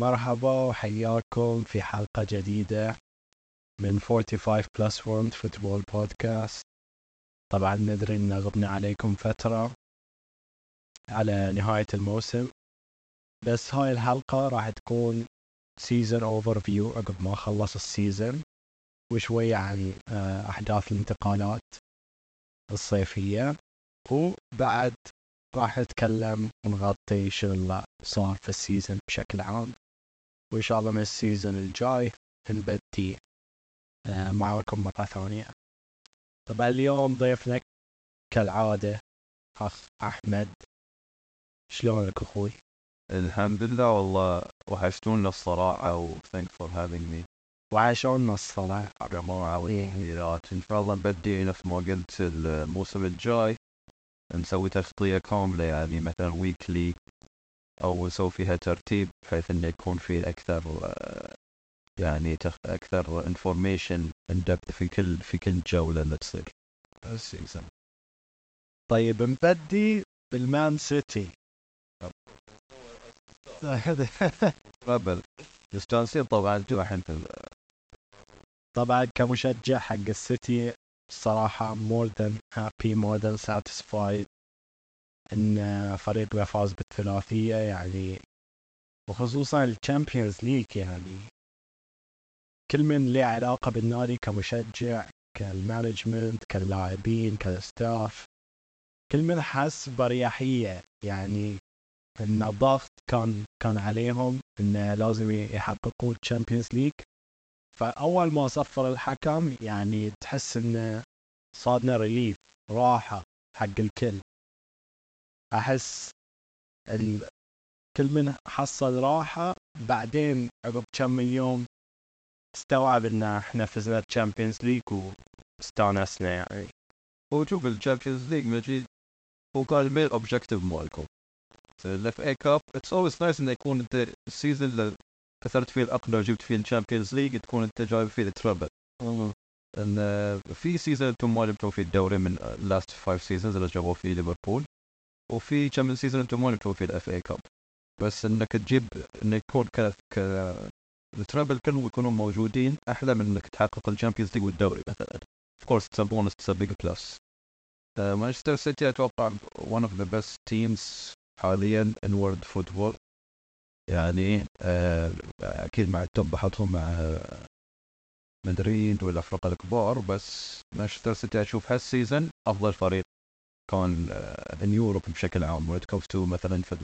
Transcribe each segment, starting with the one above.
مرحبا وحياكم في حلقة جديدة من 45 plus 1 football podcast. طبعا ندري ان غبنا عليكم فترة على نهاية الموسم بس هاي الحلقة راح تكون season overview عقب ما خلص ال season وشوية عن آه، أحداث الانتقالات الصيفية. وبعد راح نتكلم ونغطي شنو صار في ال season بشكل عام. وإن شاء الله من ال season الجاي نبدي آه، معاكم مرة ثانية. طبعا اليوم ضيفنا كالعادة أخ أحمد. شلونك أخوي؟ الحمد لله والله وحشتونا الصراحة و thanks for having me. وحشونا الصراحة الجماعة والتحيات إن شاء الله نبدي نفس ما قلت الموسم الجاي. نسوي تغطية كاملة يعني مثلا weekly أو نسوي فيها ترتيب بحيث إنه يكون في أكثر يعني أكثر information in depth في كل في كل جولة اللي تصير. طيب نبدي بالمان سيتي. قبل مستانسين طبعا الحين ال- طبعا كمشجع حق السيتي الصراحة more than happy more than satisfied. إن فريقنا فاز بالثلاثية يعني وخصوصا ال Champions League يعني. كل من له علاقة بالنادي كمشجع كال management كاللاعبين كال staff كل من حس بأريحية يعني. إن الضغط كان كان عليهم انه لازم يحققون ال Champions League. فأول ما صفر الحكم يعني تحس انه صادنا relief راحة حق الكل. أحس ال... كل من حصل راحة بعدين عقب كم من يوم استوعب إن إحنا فزنا ال Champions League واستانسنا يعني. هو شوف ال Champions League مجيد هو كان ال main objective مالكم ال FA Cup it's always nice انه يكون أنت ال season اللي كسرت فيه الاقدر وجبت فيه ال Champions League تكون أنت جايب فيه ال treble إن في season أنتم ما جبتوا فيه الدوري من last five seasons اللي جابوا فيه ليفربول وفي كم season أنتم ما جبتوا فيه ال FA Cup بس إنك تجيب انه يكون ك ال treble كلهم يكونوا موجودين أحلى من إنك تحقق ال Champions League والدوري مثلا. of course it's bonus it's big plus مانشستر سيتي أتوقع one of the best teams حاليا in world football. يعني آه، أكيد مع ال top بحطهم مع مدريد والافرقه الكبار بس مانشستر سيتي أشوف هال season أفضل فريق. كان in Europe بشكل عام comes to مثلا في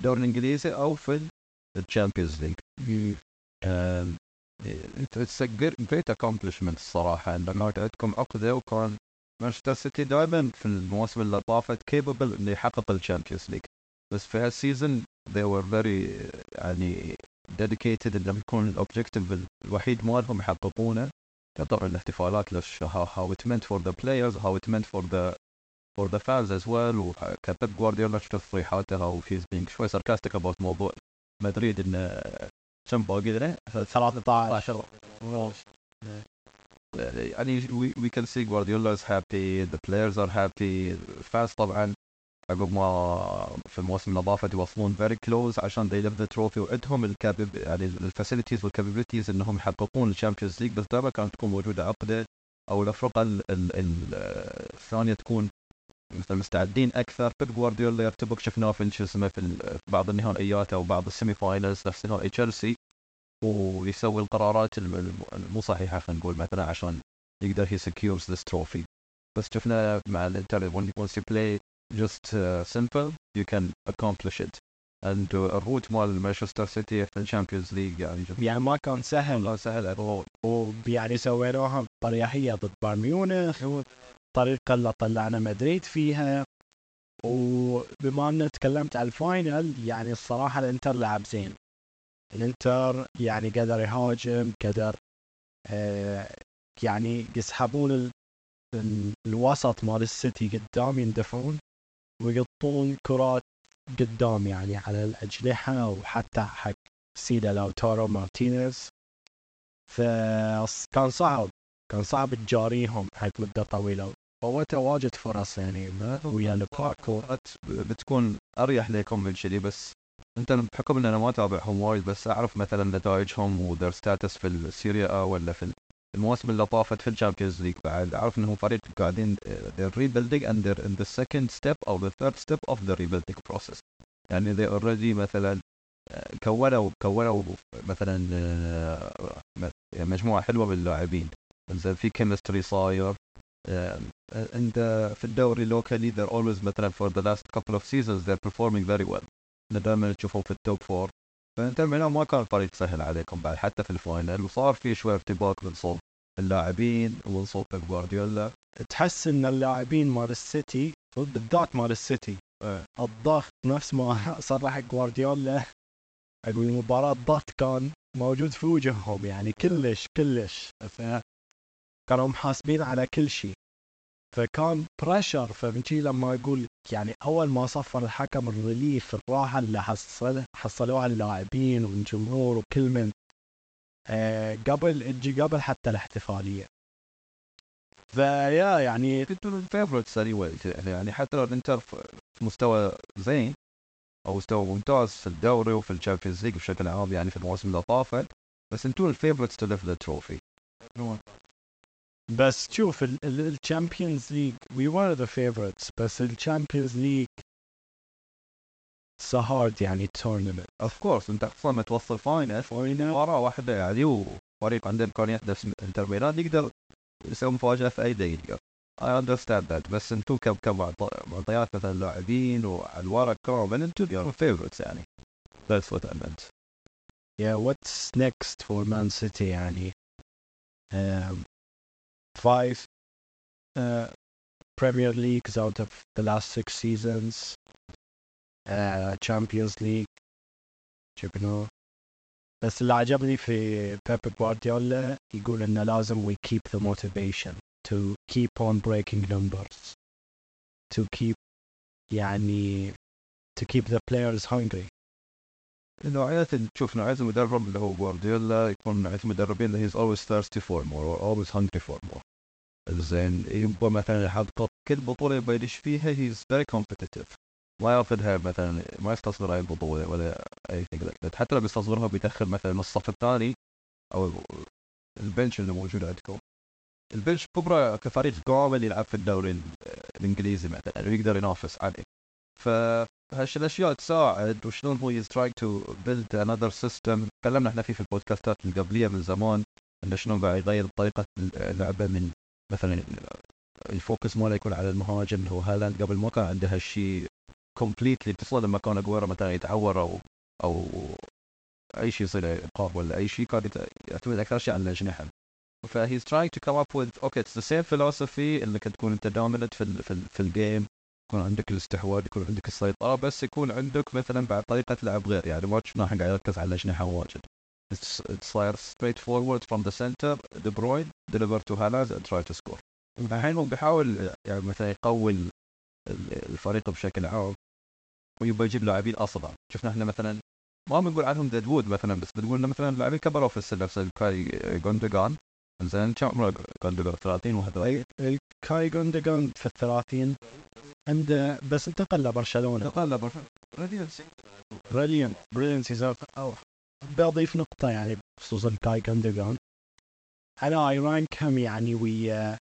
الدوري الإنجليزي أو في ال Champions League it's great accomplishment الصراحه ان كانت عندكم عقده وكان مانشستر سيتي دائما في المواسم اللي طافت capable إنه يحقق ال Champions League بس في هال season they were very يعني dedicated إنه يكون ال objective الوحيد مالهم يحققونه. طبعا الاحتفالات للش how, how it meant for the players how it meant for the for the fans as well وك بيب جوارديولا شفت تصريحاته أو he's being شوي sarcastic about موضوع مدريد انه كم باقي لنا 13 يعني we, we can see Guardiola is happy the players are happy ال fans طبعا عقب ما في الموسم اللي طافت يوصلون very close عشان they lift the trophy وعندهم ال capab يعني ال facilities وال capabilities إنهم يحققون ال Champions League بس دائما كانت تكون موجودة عقده أو الافرقه ال- ال- ال- الثانية تكون مثلا مستعدين أكثر. بيب جوارديولا يرتبك شفناه في شو اسمه في بعض النهائيات أو بعض ال semi finals نفس نهائي تشيلسي. ويسوي القرارات الم- الم- المو صحيحة خلينا نقول مثلا عشان يقدر he secures this trophy. بس شفنا مع الإنتر when once you play just uh, simple you can accomplish it. And uh, ال route مال مانشستر سيتي في ال Champions League يعني جدا يعني ما كان سهل. لا سهل ويعني سويناها بطريقة ضد بايرن ميونخ. الطريقة اللي طلعنا مدريد فيها. وبما ان تكلمت على ال final يعني الصراحة الإنتر لعب زين. الإنتر يعني قدر يهاجم قدر آه يعني يسحبون ال... ال- الوسط مال السيتي قدام يندفعون ويقطون كرات قدام يعني على الأجنحة وحتى حق سيدا لوتارو مارتينيز. فكان صعب كان صعب تجاريهم حق مدة طويلة. فوتوا واجد فرص يعني ما ويا لوكاكو بتكون أريح لكم من كذي بس أنت بحكم إن أنا ما أتابعهم وايد بس أعرف مثلا نتائجهم و their stats في السيريا ولا في المواسم اللي طافت في ال Champions League بعد. أعرف إنهم فريق قاعدين they're rebuilding and they're in the second step or the third step of the rebuilding process. يعني they already مثلا كونوا كونوا مثلا آه، مجموعة حلوة باللاعبين زين في chemistry صاير. آه، انت في الدوري locally they're always مثلا for the last couple of seasons. They're performing very well. دائما تشوفهم في ال top four فأنت ميلان ما كان فريق سهل عليكم بعد حتى في ال final وصار في شوي ارتباك من صوب اللاعبين ومن صوب جوارديولا تحس إن اللاعبين مال السيتي بالذات مال السيتي إيه. الضغط نفس ما صرح جوارديولا المباراة الضغط كان موجود في وجههم يعني كلش كلش. فكانوا محاسبين على كل شيء. فكان pressure فمشي لما يقول يعني أول ما صفر الحكم ال relief الراحه اللي حصل حصلوها اللاعبين والجمهور وكل من آه قبل تجي قبل حتى الاحتفالية. فيا يعني كنتوا ال favorites يعني حتى لو الإنتر في مستوى زين أو مستوى ممتاز في الدوري وفي ال Champions League بشكل عام يعني في المواسم اللي طافت بس أنتوا ال favorites to lift the trophy بس شوف ال Champions League we were the favorites بس ال Champions League hard يعني tournament of course انت أصلا متوصل final final مباراة واحدة يعني وفريق عنده امكانيات نفس انتر ميلان يقدر يسوي مفاجأة في أي دقيقة. I understand that بس أنتم كم كمعطيات مثلا لاعبين وعلى الورق كامل أنتم you're favorites يعني. That's what I meant. Yeah, what's next for Man City يعني؟ Um, five uh, Premier Leagues out of the last six seasons, uh, Champions League, جبناه بس اللي عجبني في بيب جوارديولا يقول انه لازم we keep the motivation to keep on breaking numbers to keep يعني to keep the players hungry نوعية تشوف نوعية المدرب اللي هو جوارديولا يكون نوعية المدربين اللي he's always thirsty for more or always hungry for more. زين يبغى مثلا يحقق كل بطولة يبغى يدش فيها he's very competitive. ما ياخذها مثلا ما يستصغر اي بطولة ولا أي حتى لو بيستصغرها بيدخل مثلا الصف الثاني أو البنش اللي موجود عندكم. ال bench كبرى كفريق كامل يلعب في الدوري الإنجليزي مثلا ويقدر ينافس عليه. ف هالشيء الاشياء تساعد. وشلون هو is try to build another system تكلمنا إحنا فيه في ال podcastات القبلية من زمان إنه شلون قاعد يغير طريقة اللعبة من مثلا ال focus ماله يكون على المهاجم اللي هو هالاند. قبل ما كان عنده هالشيء completely تصل لما كان اجويرو مثلا يتعور أو أو أي شيء يصير ايقاف ولا أي شيء كان يعتمد أكثر شيء على الأجنحة. ف he's trying to come up with أوكي it's the same philosophy إنك تكون أنت dominant في ال في, في ال game يكون عندك الاستحواذ يكون عندك السيطرة بس يكون عندك مثلا بعد طريقة لعب غير. يعني ما شفنا قاعد يركز على الاجنحه واجد. صاير forward from the center De Bruyne deliver to Haaland and try to score. الحين هو بيحاول يعني مثلا يقوي الفريق بشكل عام ويبغى يجيب لاعبين أصغر. شفنا إحنا مثلا ما بنقول عنهم dead wood مثلا بس بنقول إنه مثلا لاعبين كبروا في السن نفس كاي جوندوجان زين كم عمره جوندوجان 30 31 كاي جوندوجان في الثلاثين. عنده بس انتقل لبرشلونه انتقل لبرشلونه brilliant brilliant season بضيف نقطة يعني بخصوص الكاي جوندوجان أنا I rank هم يعني ويا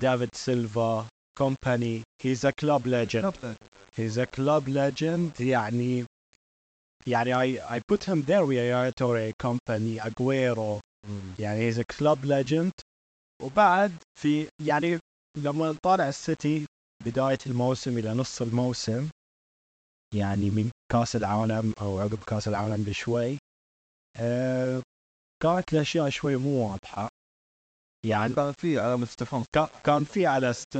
دافيد سيلفا كومباني. he's a club legend he's a club legend يعني يعني I I put him there with Yaya Toure Kompany Aguero يعني he's a club legend. وبعد في يعني لما طالع السيتي بداية الموسم إلى نص الموسم يعني من كأس العالم أو عقب كأس العالم بشوي. آه كانت الأشياء شوي مو واضحة. يعني كان في على استفهام كان في على است...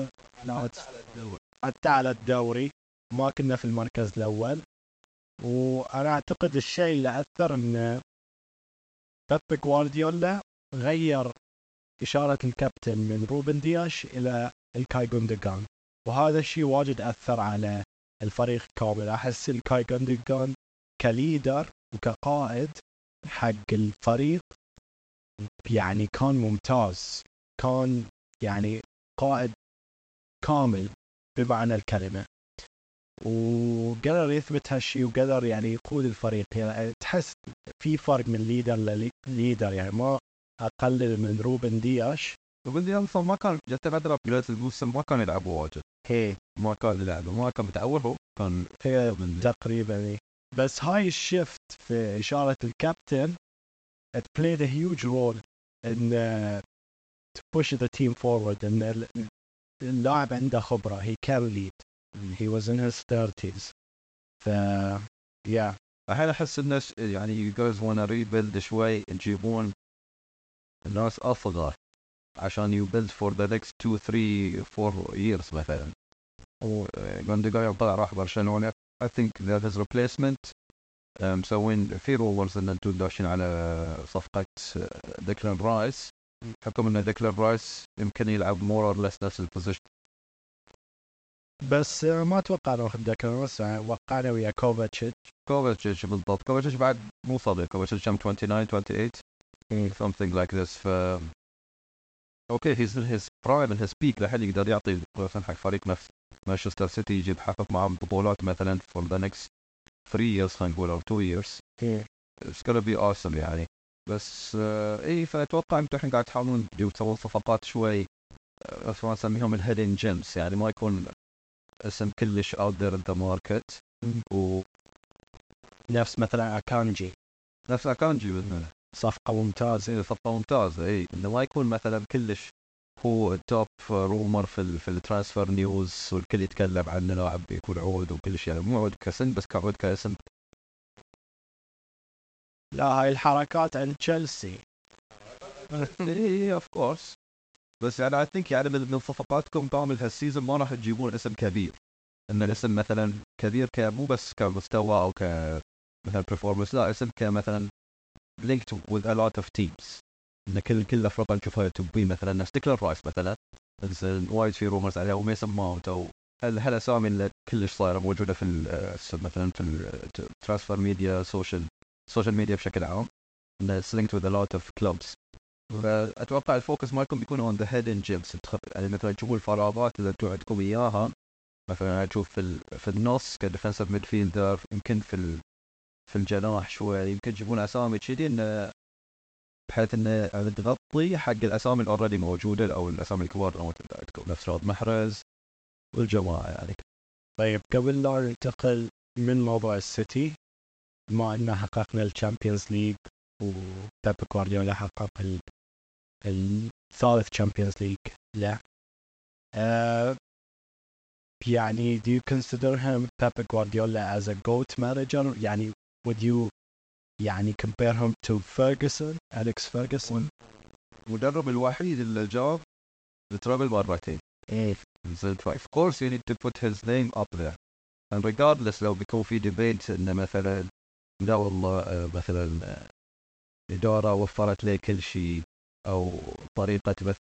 حتى على الدوري. ما كنا في المركز الأول. وأنا أعتقد الشيء اللي أثر إن بيب جوارديولا غير إشارة الكابتن من روبن دياش إلى الكاي جوندوجان وهذا الشيء واجد أثر على الفريق كامل أحس الكاي جوندوجان ك leader وكقائد حق الفريق يعني كان ممتاز. كان يعني قائد كامل بمعنى الكلمة. وقدر يثبت هالشيء وقدر يعني يقود الفريق. يعني تحس في فرق من leader لل leader يعني ما أقلل من روبن دياش روبن دياش أصلا ما كان جت فتره بدايه الموسم ما كان يلعب واجد. هي. ما كان يلعب ما كان متعود هو كان هي. تقريبا بس هاي ال shift في إشارة الكابتن it played a huge role in uh, to push the team forward. إن اللاعب عنده خبرة. He can lead. He was in his 30s ف yeah. الحين أحس الناس يعني you guys wanna rebuild شوي تجيبون ناس أفضل. عشان you build for the next 2 3 4 years مثلا. وجوندوجان طلع راح برشلونة I think that his replacement. مسوين في rumors إن أنتم داشين على صفقة ديكلان رايس حكم إن ديكلان رايس يمكن يلعب more or less نفس ال position بس ما أتوقع ناخذ ديكلان رايس وقعنا ويا كوفاتشيتش كوفاتشيتش بالضبط. كوفاتشيتش بعد مو صغير كوفاتشيتش كم 29 28 something like this ف okay he's his prime his peak لحد يقدر يعطي مثلا حق فريق نفس مانشستر سيتي يجي يحقق معهم بطولات مثلا for the next 3 years خلينا نقول أو 2 years. it's gonna be awesome يعني. بس آه اي فأتوقع أنتم الحين قاعد تحاولون تسوون صفقات شوي. بس ما نسميهم ال hidden gems يعني ما يكون اسم كلش out there in the market و نفس مثلا اكانجي نفس اكانجي مثلا صفقة ممتازة صفقة ممتازة اي إنه ما يكون مثلا كلش هو top rumor في في ال transfer news والكل يتكلم عنه لاعب بيكون عود وكل شيء يعني مو عود كسن بس كعود كاسم. لا هاي الحركات عند تشيلسي اي of course بس يعني I think يعني من صفقاتكم كامل هال season ما راح تجيبون اسم كبير. إن الاسم مثلا كبير مو بس كمستوى أو ك مثلا performance لا اسم كمثلا linked with a lot of teams. إن كل كل الافرقه نشوفها تبي مثلا نفس ديكلان رايس مثلا وايد في rumors عليه وميسن ماونت أو هالاسامي اللي كلش صايرة موجودة في مثلا في ال transfer media social social media بشكل عام؟ انه linked with a lot of فأتوقع ال focus مالكم بيكون on the hidden gems يعني مثلا تشوفوا الفراغات اللي أنتم عندكم إياها. مثلا تشوف في في النص ك defensive midfielder يمكن في في الجناح شوي. يمكن تجيبون أسامي كذي انه بحيث انه تغطي حق الأسامي اللي already موجودة أو الأسامي الكبار عندكم نفس رياض محرز والجماعة يعني. طيب قبل لا ننتقل من موضوع السيتي بما ان حققنا ال Champions League وبيب جوارديولا حقق الثالث Champions League. له uh, يعني do you consider him Pep Guardiola as a GOAT manager يعني would you يعني compare him to Ferguson Alex Ferguson? المدرب الوحيد اللي جاب ال treble مرتين. إيه. Of course you need to put his name up there. And regardless لو بيكون في debate انه مثلا لا والله مثلا الاداره وفرت لي كل شيء أو طريقة بث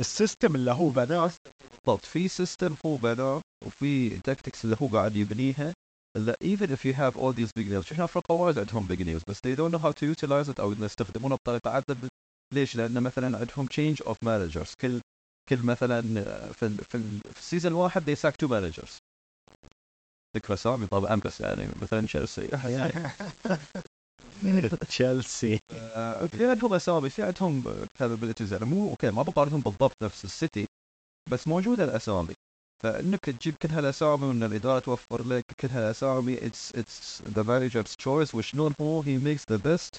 ال system اللي هو بناه. بالضبط في system هو بناه وفي tactics اللي هو قاعد يبنيها. اللي even if you have all these big names إحنا افريقيا وايد عندهم big names بس they don't know how to utilize it أو يستخدمونها بطريقه عدل ليش؟ لأن مثلا عندهم change of managers. كل كل مثلا في في, في ال season الواحد they sack two managers. ذكرى سامي طبعا بس يعني مثلا تشيلسي تشيلسي في عندهم أسامي في عندهم capabilities يعني. مو okay ما بقارنهم بالضبط نفس السيتي بس موجودة الأسامي. فإنك تجيب كل هالأسامي وان الإدارة توفر لك كل هالأسامي. it's it's the manager's choice وشلون how he makes the best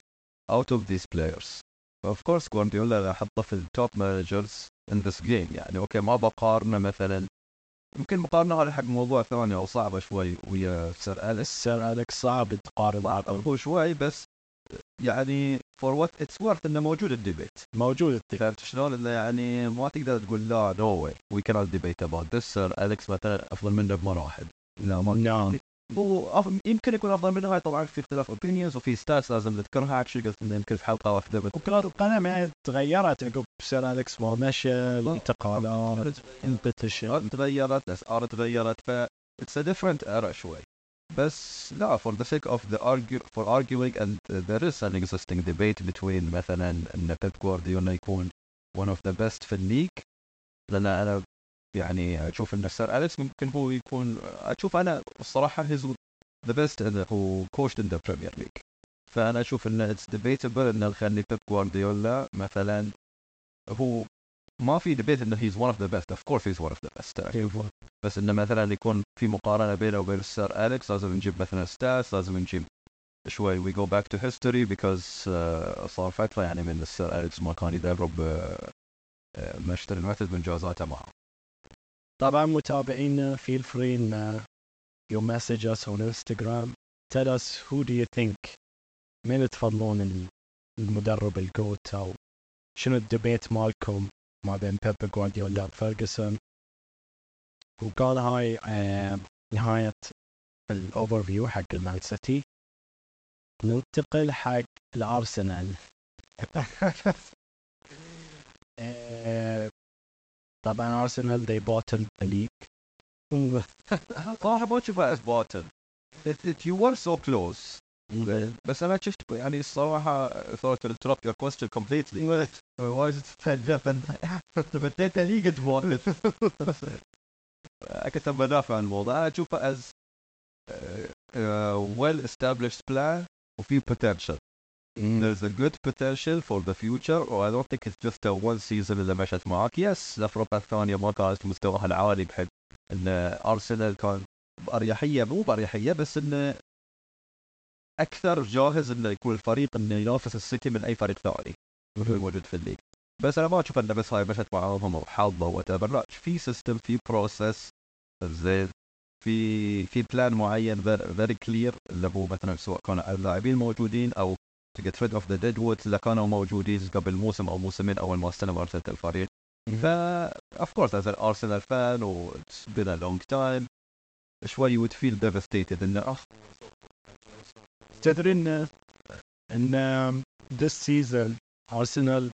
out of these players of course جوارديولا احطه في ال top managers in this game يعني okay ما بقارنه مثلا. يمكن مقارنة هذا حق موضوع ثاني أو صعبة شوي ويا سير أليكس. سير أليكس صعب تقارن هو شوي بس يعني for what it's worth إنه موجود ال debate. موجود ال debate. فهمت شلون؟ إنه يعني ما تقدر تقول لا نو واي وي كانت ديبيت اباوت ذس اليكس مثلا أفضل منه بمراحل. لا ما نعم. هو يمكن يكون أفضل منه هاي طبعا في اختلاف opinions وفي stats لازم نذكرها. actually قلت؟ إنه يمكن في حلقة واحدة بس وكرة القدم يعني تغيرت عقب سير أليكس ما مشى الانتقالات ال position تغيرت الأسعار تغيرت ف it's a different era شوي. بس لا for the sake of the argue for arguing and there is an existing debate between مثلا إن بيب جوارديولا يكون one of the best في ال league لأن أنا يعني أشوف إن سير اليكس ممكن هو يكون أشوف أنا الصراحة he's the best who coached in the Premier League فأنا أشوف إن it's debatable إن نخلي بيب جوارديولا مثلا هو ما في debate انه he's one of the best of course he's one of the best بس إنه مثلا يكون في مقارنة بينه وبين السير أليكس لازم نجيب مثلا stats لازم نجيب شوي we go back to history because صار فترة يعني من السير أليكس ما كان يدرب مانشستر يونايتد من جوازاته معه. طبعا متابعينا feel free إن you message us on Instagram. Tell us who do you think مين تفضلون المدرب ال GOAT أو شنو ال debate مالكم. ما بين بيب جوارديولا وفيرجسون وكان هاي نهاية ال overview حق المان سيتي ننتقل حق الارسنال طبعا ارسنال they bottled the league. صراحة ما اشوفها as bottled you were so close. بس أنا شفت يعني الصراحة ثوت التروب يور كويستشن كومبليتلي واجد فديت ليج وايد كنت بدافع عن الموضوع أنا اشوفه از ويل استابلشد بلان وفي بوتنشل There's a good potential for the future or I don't think it's just a one season اللي مشت معاك يس الفرقة الثانية ما كانت مستواها العالي بحيث إن ارسنال كان بأريحية مو بأريحية بس انه أكثر جاهز إنه يكون الفريق إنه ينافس السيتي من أي فريق ثاني. موجود في ال league. بس أنا ما أشوف إنه بس هاي مشت معاهم أو حظه وات لا في system في process زين. في في plan معين very clear اللي هو مثلا سواء كانوا اللاعبين موجودين أو get rid of the dead woods اللي كانوا موجودين قبل موسم أو موسمين اول ما استلم ارسنال الفريق ف of course as an Arsenal fan و it's been a long time شوي would feel devastated إنه اخ تدري ان ان this season Arsenal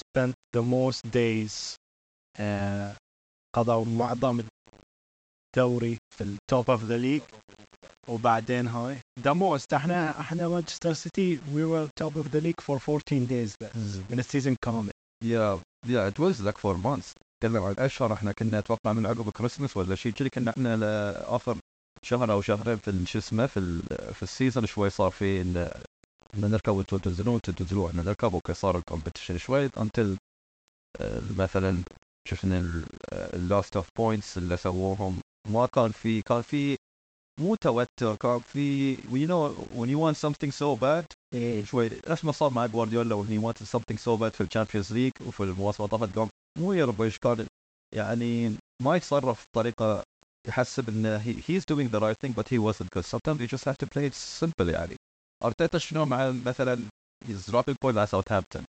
spent the most days uh, قضوا معظم الدوري في ال top of the league وبعدين هاي the most. إحنا إحنا مانشستر سيتي we were top of the league for 14 days بس من ال season كامل. Yeah yeah it was like for months. تكلم عن اشهر إحنا كنا أتوقع من عقب كريسماس ولا شيء كذي كنا إحنا لاخر شهر أو شهرين في شو اسمه في ال- في ال season شوي صار في إن نركب وأنتم تنزلون وأنتم تنزلون إحنا نركب أوكي صار ال competition شوي until آه، مثلا شفنا ال loss of points اللي سووهم. ما كان في كان في مو توتر كان في you know when you want something so bad شوي نفس ما صار مع جوارديولا when he wanted something so bad في ال Champions League وفي المواصفات قام مو يربش كان يعني ما يتصرف بطريقة يحسب انه he, he's doing the right thing but he wasn't because sometimes you just have to play it simple يعني. أرتيتا شنو مع مثلا he's dropping point على ساوثهامبتون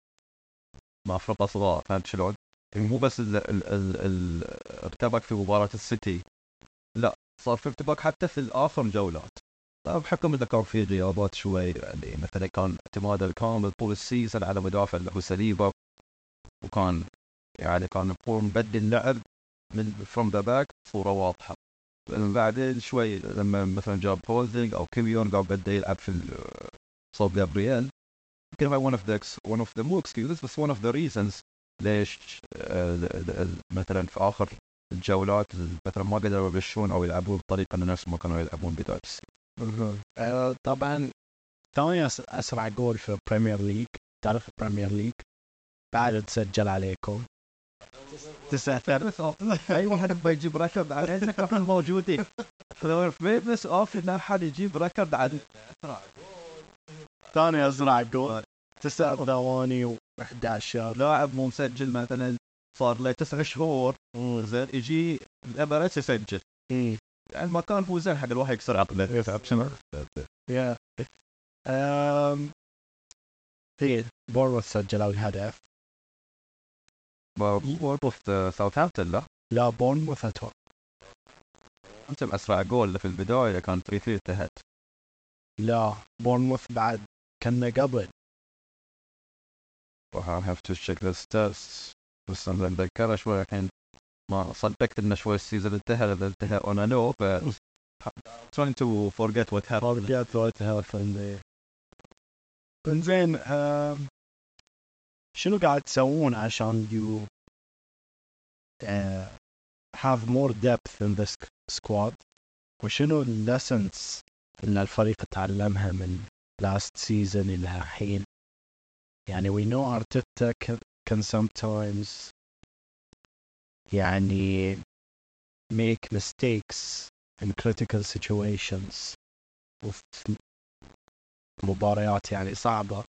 مع فرقه صغار فهمت شلون؟ مو بس ال ال ال ال ارتبك في مباراة السيتي. لا صار في ارتباك حتى في الآخر جولات. طبعا بحكم إنه كان في غيابات شوي يعني مثلا كان اعتماده الكامل طول ال season على مدافع اللي هو ساليبا وكان يعني كان بور مبدل لعب. من فروم ذا باك بصوره واضحة. بعدين شوي لما مثلا جاب هولدنج أو كيميون قام بدا يلعب في صوب جابرييل. يمكن هاي of the ex- one of the مو excuses بس one of the reasons ليش آه، مثلا في آخر الجولات مثلا ما قدروا يبشون أو يلعبون بطريقة نفس ما كانوا يلعبون بدايه آه، طبعا ثاني أسرع جول في ال Premier League تاريخ ال Premier League بعد تسجل عليكم. تسعة أي واحد يبغى يجيب ركض على إحنا موجودين بس اوف إن أحد يجيب ركض عن ثاني اسرع جول تسع ثواني و11 لاعب مو مسجل مثلا صار له تسع شهور. زين يجي الامارات يسجل. يعني المكان هو زين حق الواحد يكسر عقله يتعب شنو؟ يا أم في بورموث سجلوا الهدف برضه في ساوثهامبتون لا لا بورموث أتوقع انت اسرع جول في البدايه كان 3 3 انتهت لا بورموث بعد كنا قبل I have to check the stats بس أنا اتذكرها شوي الحين ما صدقت انه شوي ال season انتهى اذا انتهى I know but trying to forget what happened. رجعت وقت health انزين شنو قاعد تسوون عشان you have more depth in this squad وشنو ال lessons ان الفريق تعلمها من last season إلى الحين؟ يعني we know ارتيتا كان sometimes يعني make mistakes in critical situations وفي مباريات يعني صعبة.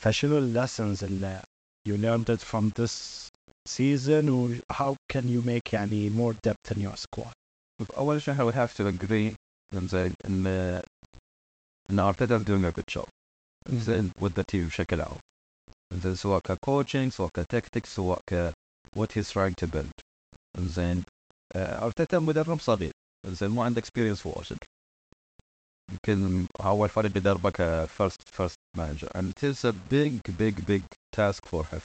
فشنو ال lessons اللي you learned it from this season و how can you make يعني more depth in your squad? اول شيء we have to agree زين ان ان ارتيتا is doing a good job. زين with the team بشكل عام زين سواء ك coaching سواء ك tactics سواء ك what he's trying to build. زين آه، ارتيتا مدرب صغير زين مو عنده experience في واشنطن يمكن اول فريق يدربه كفيرست فيرست مانجر and it is a big big big task for him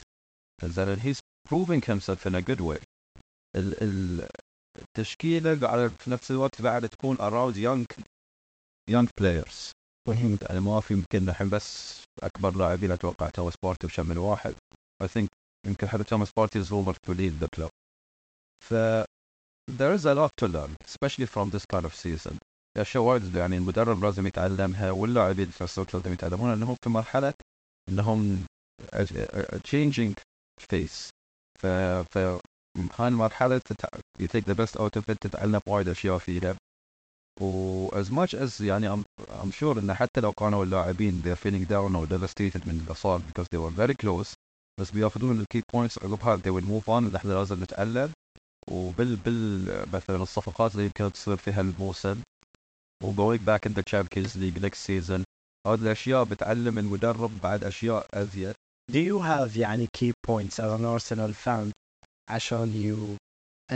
زين he's proving himself in a good way ال- ال- التشكيله قاعده في نفس الوقت بعد تكون around young young players يعني ما في يمكن الحين بس اكبر لاعبين اتوقع توماس بارتي وشم من واحد I think يمكن حتى توماس بارتي is rumored to lead the club ف there is a lot to learn especially from this kind of season اشياء وايد يعني المدرب لازم يتعلمها واللاعبين في نفس لازم يتعلمون إنهم في مرحلة إنهم changing phase ف ف هاي المرحلة تتع... you take the best out of it تتعلم وايد أشياء فيها. و as much as يعني I'm, I'm sure إن حتى لو كانوا اللاعبين they're feeling down or devastated من اللي صار because they were very close بس بياخذون ال key points عقبها they will move on إحنا لازم نتعلم وبال بال مثلا الصفقات اللي كانت تصير في هالموسم و going back in the Champions League next season هذه الاشياء بتعلم المدرب بعد اشياء ازيد do you have يعني key points as an Arsenal fan عشان you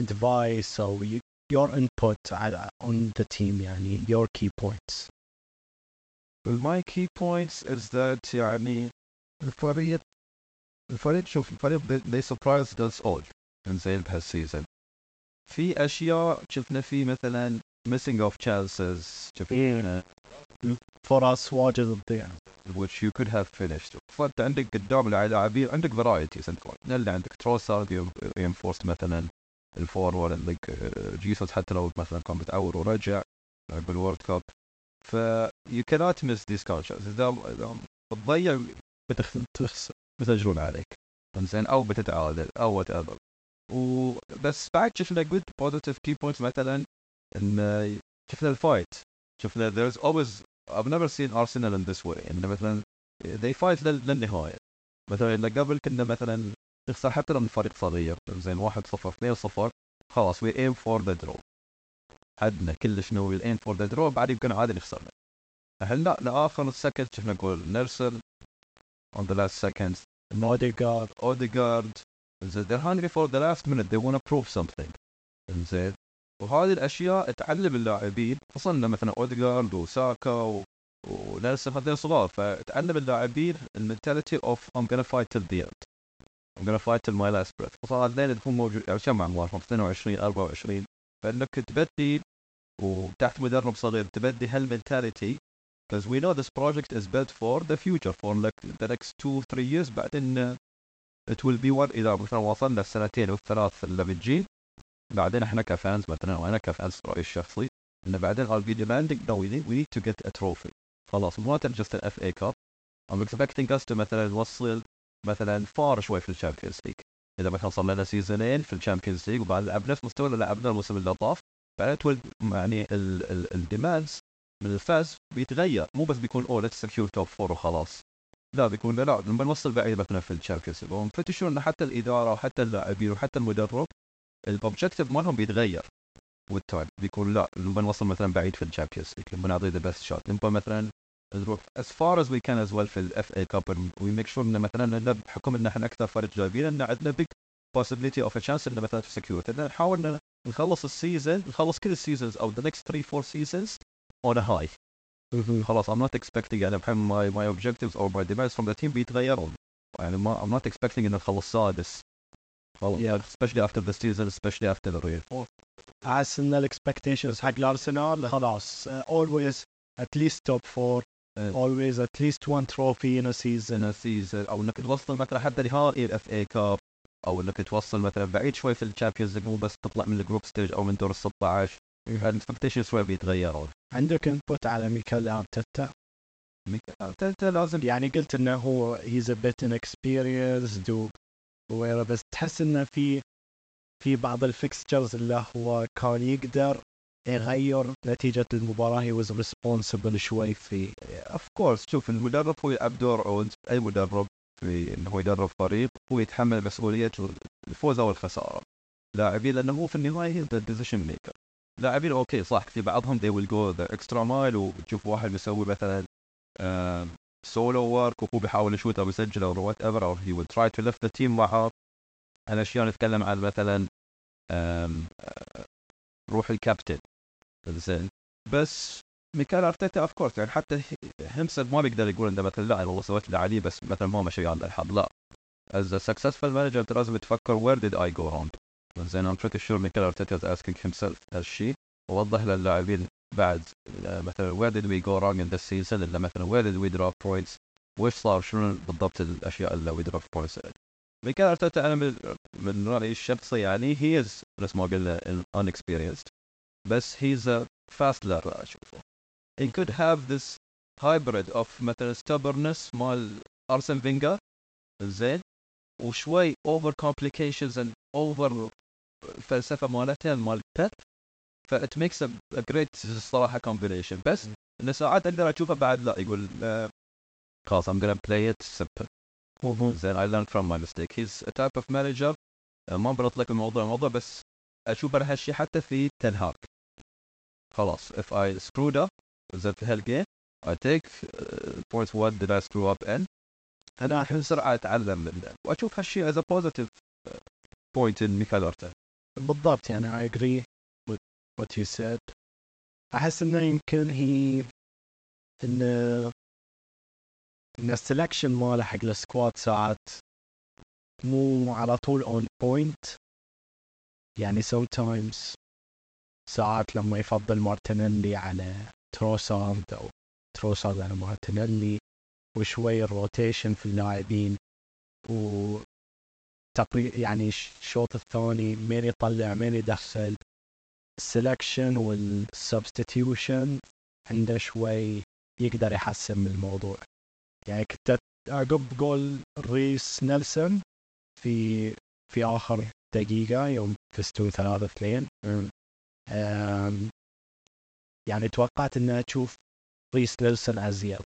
advice or you, your input على- on the team يعني your key points my key points is that يعني الفريق الفريق شوف الفريق they, they surprised us all انزين بهالسيزون في اشياء شفنا فيه مثلا missing of chances شفنا فرص واجد تضيع which you could have finished. فانت عندك قدام اللاعبين عندك varieties انت اللي عندك تروسارد reinforced مثلا ال forward عندك جيسوس حتى لو مثلا كان متعور ورجع بال World Cup ف you cannot miss these chances. اذا إذا بتضيع بتخسر بتجرون عليك انزين أو بتتعادل أو whatever وبس بعد شفنا good positive key points مثلا إن شفنا ال fight شفنا there's always I've never seen Arsenal in this way. إن مثلا they fight لل- للنهاية. مثلا قبل كنا مثلا نخسر حتى لو من فريق صغير. زين 1 0 2 0 خلاص we aim for the draw. حدنا كلش no we aim for the draw بعد يمكن عادي نخسر. الحين لا؟ لاخر ال second شفنا جول نيلسون on the last seconds اوديجارد اوديجارد زين they're hungry for the last minute. They want to prove something. زين. وهذه الأشياء تعلم اللاعبين خصوصا مثلا اوديجارد وساكا و... ونيلسون هذول صغار فتعلم اللاعبين المنتاليتي أوف I'm gonna fight till the end. I'm gonna fight till my last breath. خصوصا هذول تكون موجود يعني كم عمرهم 22 24 فإنك تبدي وتحت مدرب صغير تبدي هالمنتاليتي because we know this project is built for the future for like the next two three years. بعدين it will be one إذا مثلا وصلنا السنتين والثلاث اللي بتجي بعدين إحنا كفانز مثلا وأنا كفانز رأيي الشخصي إن بعدين I'll be demanding no we need, we need to get a trophy. خلاص مو just an FA Cup. I'm expecting us to مثلا نوصل مثلا far شوي في ال Champions League. إذا مثلا صار لنا سيزونين في ال Champions League وبعد لعب نفس مستوى اللي لعبناه الموسم اللي طاف بعدين يعني ال demands من ال fans بيتغير. مو بس بيكون oh let's secure top four وخلاص. لا بيكون لا لما نوصل بعيد مثلا في ال Champions League. ونفتشون ان حتى الإدارة وحتى اللاعبين وحتى المدرب ال objective مالهم بيتغير. وال time بيكون لا لما نوصل مثلا بعيد في ال Champions League لما نعطي the best shot لما مثلا نروح as far as we can as well في ال FA Cup we make sure إن مثلا بحكم إن إحنا أكثر فريق جايبين إن عندنا big possibility of a chance ان مثلا secure. it نحاول نخلص ال season نخلص كل ال seasons أو the next 3 4 seasons on a high. خلاص I'm not expecting يعني my my objectives or my demands from the team بيتغيرون. يعني ما I'm not expecting إن نخلص سادس. خلاص Yeah. especially after the season especially after the real حاسس ان ال expectations حق الارسنال خلاص always at least top four Uh, always at least one trophy in a season. in a season. أو إنك توصل مثلا حتى نهائي ال FA Cup أو إنك توصل مثلا بعيد شوي في ال Champions League مو بس تطلع من ال group stage أو من دور ال 16 ال expectation شوي بيتغيروا. عندك input على ميكال أرتيتا؟ انت لازم يعني قلت إنه هو he's a bit inexperienced وغيره بس تحس إنه في في بعض ال fixtures اللي هو كان يقدر يغير نتيجة المباراة he was responsible شوي في of course شوف المدرب هو يلعب دور أي مدرب في إنه هو يدرب فريق هو يتحمل مسؤولية الفوز أو الخسارة. لاعبين لأنه هو في النهاية he's the decision maker لاعبين okay صح في بعضهم they will go the extra mile وتشوف واحد بيسوي مثلا solo work وهو بيحاول يشوت أو يسجل أو whatever أو he will try to lift the team معه الاشياء نتكلم عن مثلا آه، روح الكابتن. زين. بس ميكال أرتيتا of course يعني حتى himself ما بيقدر يقول إنه مثلا لا والله سويت اللي علي بس مثلا ما مشي على الحظ. لا. A successful manager أنت لازم تفكر where did I go wrong زين I'm pretty sure ميكال أرتيتا is asking himself هالشيء ووضح للاعبين بعد آه، مثلا where did we go wrong in this season الا مثلا where did we drop points وش صار شنو بالضبط الاشياء اللي we drop points ميكيل ارتيتا أنا من من رايي الشخصي يعني he is نفس ما قلنا unexperienced بس he's a fast learner اشوفه he could have this hybrid of مثلا stubbornness مال ارسين فينجر زين وشوي over complications and over الفلسفه مالته مال بيب that makes a great الصراحه combination. بس انه ساعات أقدر أشوفه بعد لا يقول آه، خلاص I'm gonna play it simple. زين I learned from my mistake. He's a type of manager. آه، ما بنطلق الموضوع الموضوع بس أشوف أنا هالشيء حتى في تنهاك خلاص if I screwed up زين في هالجيم I take uh, point what did I screw up in أنا الحين بسرعة أتعلم منه وأشوف هالشيء as a positive uh, point in ميكال بالضبط يعني I agree. with what you said. أحس إنه يمكن هي إن إن ال selection ماله حق ال squad ساعات مو على طول on point. يعني sometimes ساعات لما يفضل مارتينيلي على تروسارد أو تروسارد على مارتينيلي وشوي ال rotation في اللاعبين و يعني الشوط الثاني مين يطلع مين يدخل. ال selection وال substitution عنده شوي يقدر يحسن من الموضوع. يعني كنت عقب جول ريس نيلسون في في آخر دقيقة يوم فزتوا ثلاثة اثنين. أم، يعني توقعت انها تشوف ريس نيلسون ازيد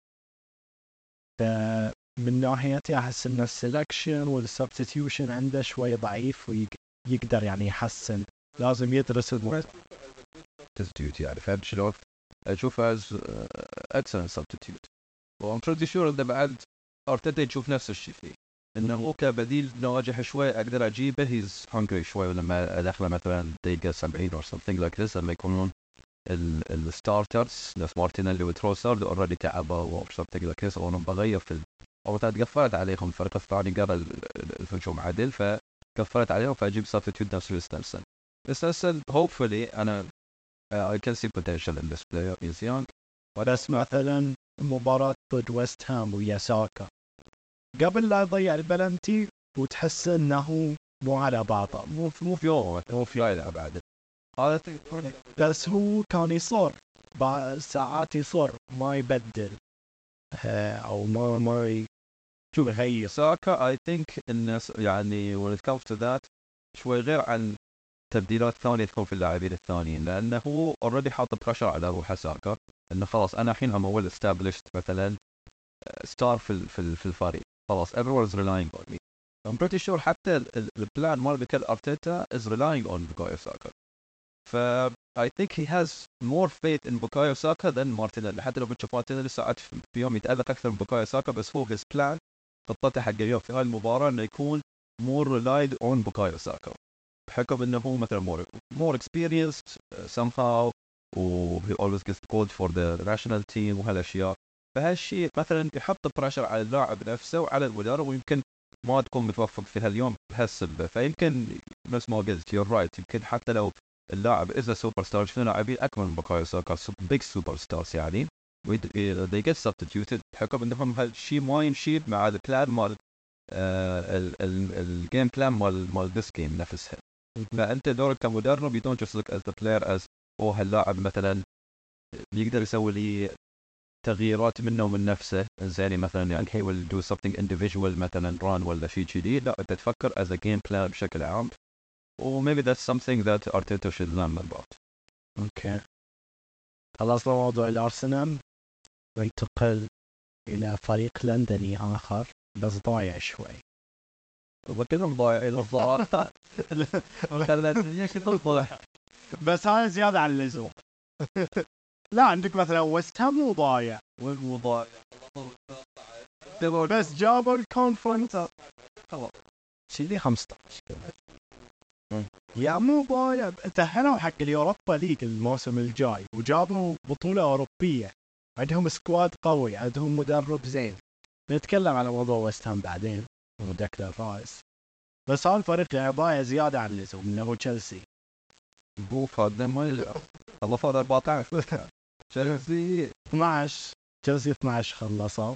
فمن ناحيتي أحس إن ال selection وال substitution عنده شوي ضعيف ويقدر يعني يحسن لازم يدرس substitute يعني فهمت شلون؟ اشوفه as uh, excellent substitute. و I'm pretty sure انه بعد ارتيتا يشوف نفس الشيء فيه. إنه هو كبديل ناجح شوي أقدر أجيبه. he's hungry شوي ولما أدخله مثلا دقيقة 70 or something like this لما يكونون ال starters نفس مارتينيلي وتروسارد already تعبوا or something like this وأنا بغير في ال- أو قفلت عليهم الفريق الثاني قرأ ال- ال- الهجوم عدل فقفلت عليهم فأجيب substitute نفس نيلسن نيلسن hopefully أنا uh, I can see potential in this player he's young بس مثلا مباراة ضد ويست هام ويا ساكا قبل لا يضيع البلنتي وتحس إنه مو على بعضه. مو مو في مو في يلعب عدل هذا بس هو كان يصر. بعد ساعات يصر ما يبدل. أو ما ما شو يغير. ساكا I think الناس يعني when it comes to that شوي غير عن تبديلات ثانية تكون في اللاعبين الثانيين لأنه هو already حاط pressure على روحه ساكا إنه خلاص أنا الحين I'm well established مثلا star في ال- في في الفريق. خلاص everyone is relying on me. I'm pretty sure حتى ال- ال- ال plan مال ميكيل أرتيتا is relying on بوكايو ساكا. ف I think he has more faith in بوكايو ساكا than مارتينيلي. حتى لو بتشوف مارتينيلي ساعات في يوم يتألق أكثر من بوكايو ساكا بس هو his plan. خطته حق اليوم في هاي المباراة إنه يكون more relied on بوكايو ساكا. بحكم إنه مثلا more more experienced uh, somehow و he always gets called for the national team وهالأشياء. فهالشيء مثلا يحط pressure على اللاعب نفسه وعلى المدرب ويمكن ما تكون متوفق في هاليوم بهالسبة فيمكن نفس ما قلت you're right يمكن حتى لو اللاعب اذا سوبر ستار شفنا لاعبين اكبر من بوكايو ساكا big superstars يعني ويد- they get substituted بحكم إنهم هالشيء ما يمشي مع ال plan مال ال game plan مال مال this game نفسها. فانت دورك كمدرب just look the player as أو هاللاعب مثلا بيقدر يسوي لي تغييرات منه ومن نفسه. زين مثلا يعني he will do something individual مثلا run ولا شيء كذي. لا أنت تفكر as a game plan بشكل عام. و maybe that's something that Arteta should learn about. أوكي. خلصنا موضوع الأرسنال. ننتقل إلى فريق لندني آخر. بس ضايع شوي. وكلهم ضايعين الصراحه خلت بس هذا زياده عن اللزوم لا عندك مثلا ويست هام مو ضايع وين مو ضايع بس جابوا الكونفرنس شي لي 15 مم. يا مو ضايع تأهلوا حق اليوروبا ليج الموسم الجاي وجابوا بطولة أوروبية عندهم سكواد قوي عندهم مدرب زين نتكلم على موضوع ويست هام بعدين ودكلر رايس بس هذا الفريق يعني ضايع زيادة عن اللزوم انه هو تشيلسي بوف هذا ما يلعب الله فاضل 14 تشيلسي 12 تشيلسي 12 خلصوا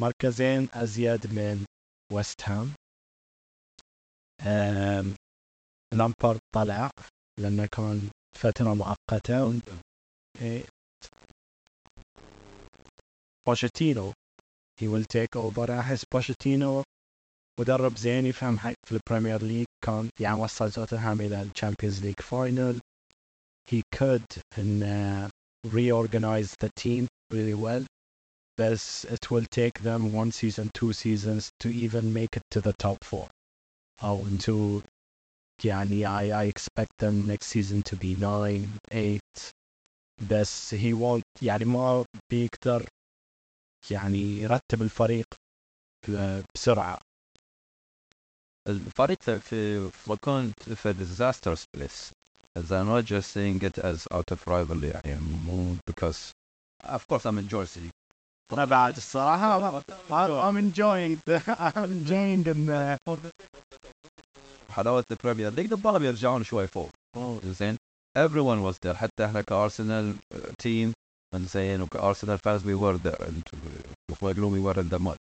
مركزين ازيد من ويست هام لامبارد طلع لأنه كان فتره مؤقتة. إيه. بوشيتينو he will take over. احس بوشيتينو مدرب زين يفهم حق في البريمير ليج كان يعني وصل توتنهام إلى الشامبيونز ليج فاينل he could ان reorganize the team really well. But it will take them one season, two seasons to even make it to the top four. Or into يعني I, I expect them next season to be nine, eight. بس he won't يعني ما بيقدر يعني يرتب الفريق بسرعة. الفريق في مكان في disaster place as I'm not just saying it as out of rivalry يعني مو because of course I'm in jersey أنا بعد الصراحة I'm enjoying I'm enjoying the حلاوة ال Premier League نبغاهم يرجعون شوي فوق زين everyone was there حتى إحنا كآرسنال team زين وكآرسنال were there and before we were in the mud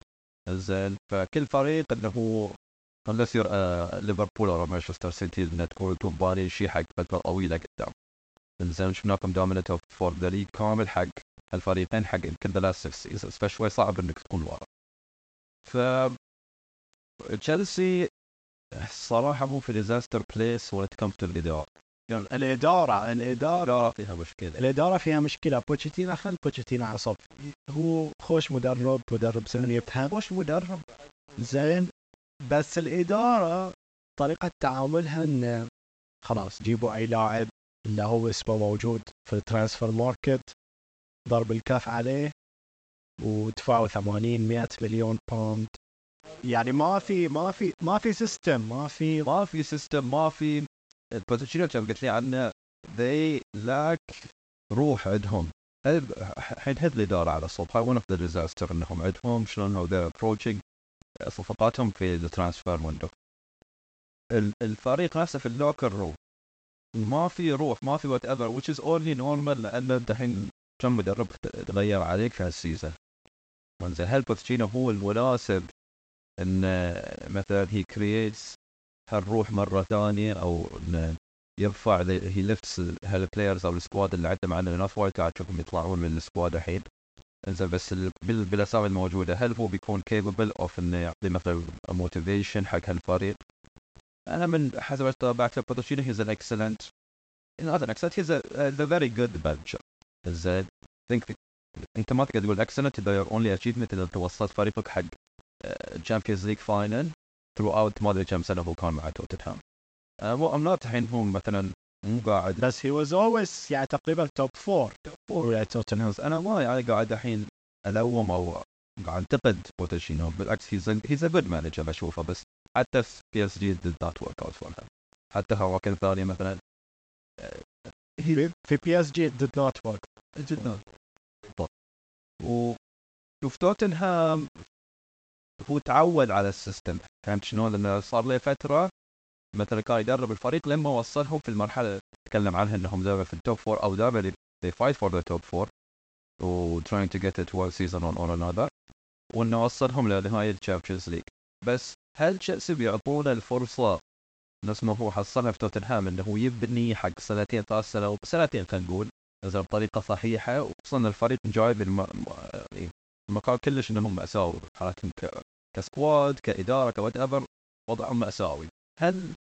زين فكل فريق انه unless you're uh, ليفربول أو مانشستر سيتي انها تكون تبالي شيء حق فترة طويلة قدام زين شفناكم dominate for the league كامل حق الفريقين حق يمكن the last 6 seasons فشوي صعب إنك تكون ورا. ف تشيلسي الصراحه مو في disaster place ولا كمت الإدارة. الإدارة الإدارة لا فيها مشكلة. الإدارة فيها مشكلة. بوتشيتينا خل بوتشيتينا عصب هو خوش مدرب مدرب سنة يفهم. خوش مدرب زين. بس الإدارة طريقة تعاملها إن خلاص جيبوا أي لاعب اللي هو اسمه موجود في ال transfer market ضرب الكف عليه ودفعوا 80 100 مليون باوند يعني ما في ما في ما في سيستم ما في ما في سيستم ما في. ال potential كم قلت لي عنه؟ They lack روح عندهم. الحين هذ الإدارة على صوب هاي one of the disaster إنهم عندهم شلون هو they're approaching صفقاتهم في ال transfer window الفريق نفسه في ال locker room ما في روح ما في whatever which is only normal لأن انت الحين كم مدرب تغير عليك في هال season زين هل بوتشينو هو المناسب إن مثلا he creates هالروح مرة ثانية أو انه يرفع he lifts هال players أو ال squad اللي عنده معنا ناس وايد قاعد تشوفهم يطلعون من ال squad الحين. انزين بس ال- بال- بالاسامي الموجودة هل هو بيكون capable of إنه يعطي مثلا motivation حق هالفريق؟ أنا من حسب ما تابعت بوتشينو he's an excellent not an excellent he's a, a very good زين think أنت ما تقدر تقول excellent إذا your only achievement إذا انت وصلت فريقك حق Champions League final through out ما أدري كم سنة هو كان مع توتنهام. مو I'm not الحين هو مثلا مو قاعد بس he was always يعني تقريبا top four ويا توتنهام. أنا ما يعني قاعد الحين ألوم أو قاعد أنتقد بوتشينو. بالعكس he's he's a good manager بشوفه. بس حتى في بي اس جي did not work out for him. حتى هو كان ثاني مثلا في في بي اس جي did not work. جدا و وفي توتنهام هو تعود على ال system. فهمت شلون؟ لأنه صار له فترة مثلا كان يدرب الفريق لما وصلهم في المرحلة. تكلم عنها إنهم دائما في ال top four أو دائما they fight for the top four. و trying to get it one season on or another. وإنه وصلهم لنهاية ال Champions League بس هل تشيلسي بيعطونا الفرصة؟ نفس ما هو حصلها في توتنهام إنه يبني حق سنتين ثلاث سنوات سنتين خلينا نقول. إذا بطريقة صحيحة وخصوصا الفريق جاي بالم... يعني المكان كلش إنهم مأساوي. حالتهم ك... ك squad كإدارة ك whatever وضعهم مأساوي. هل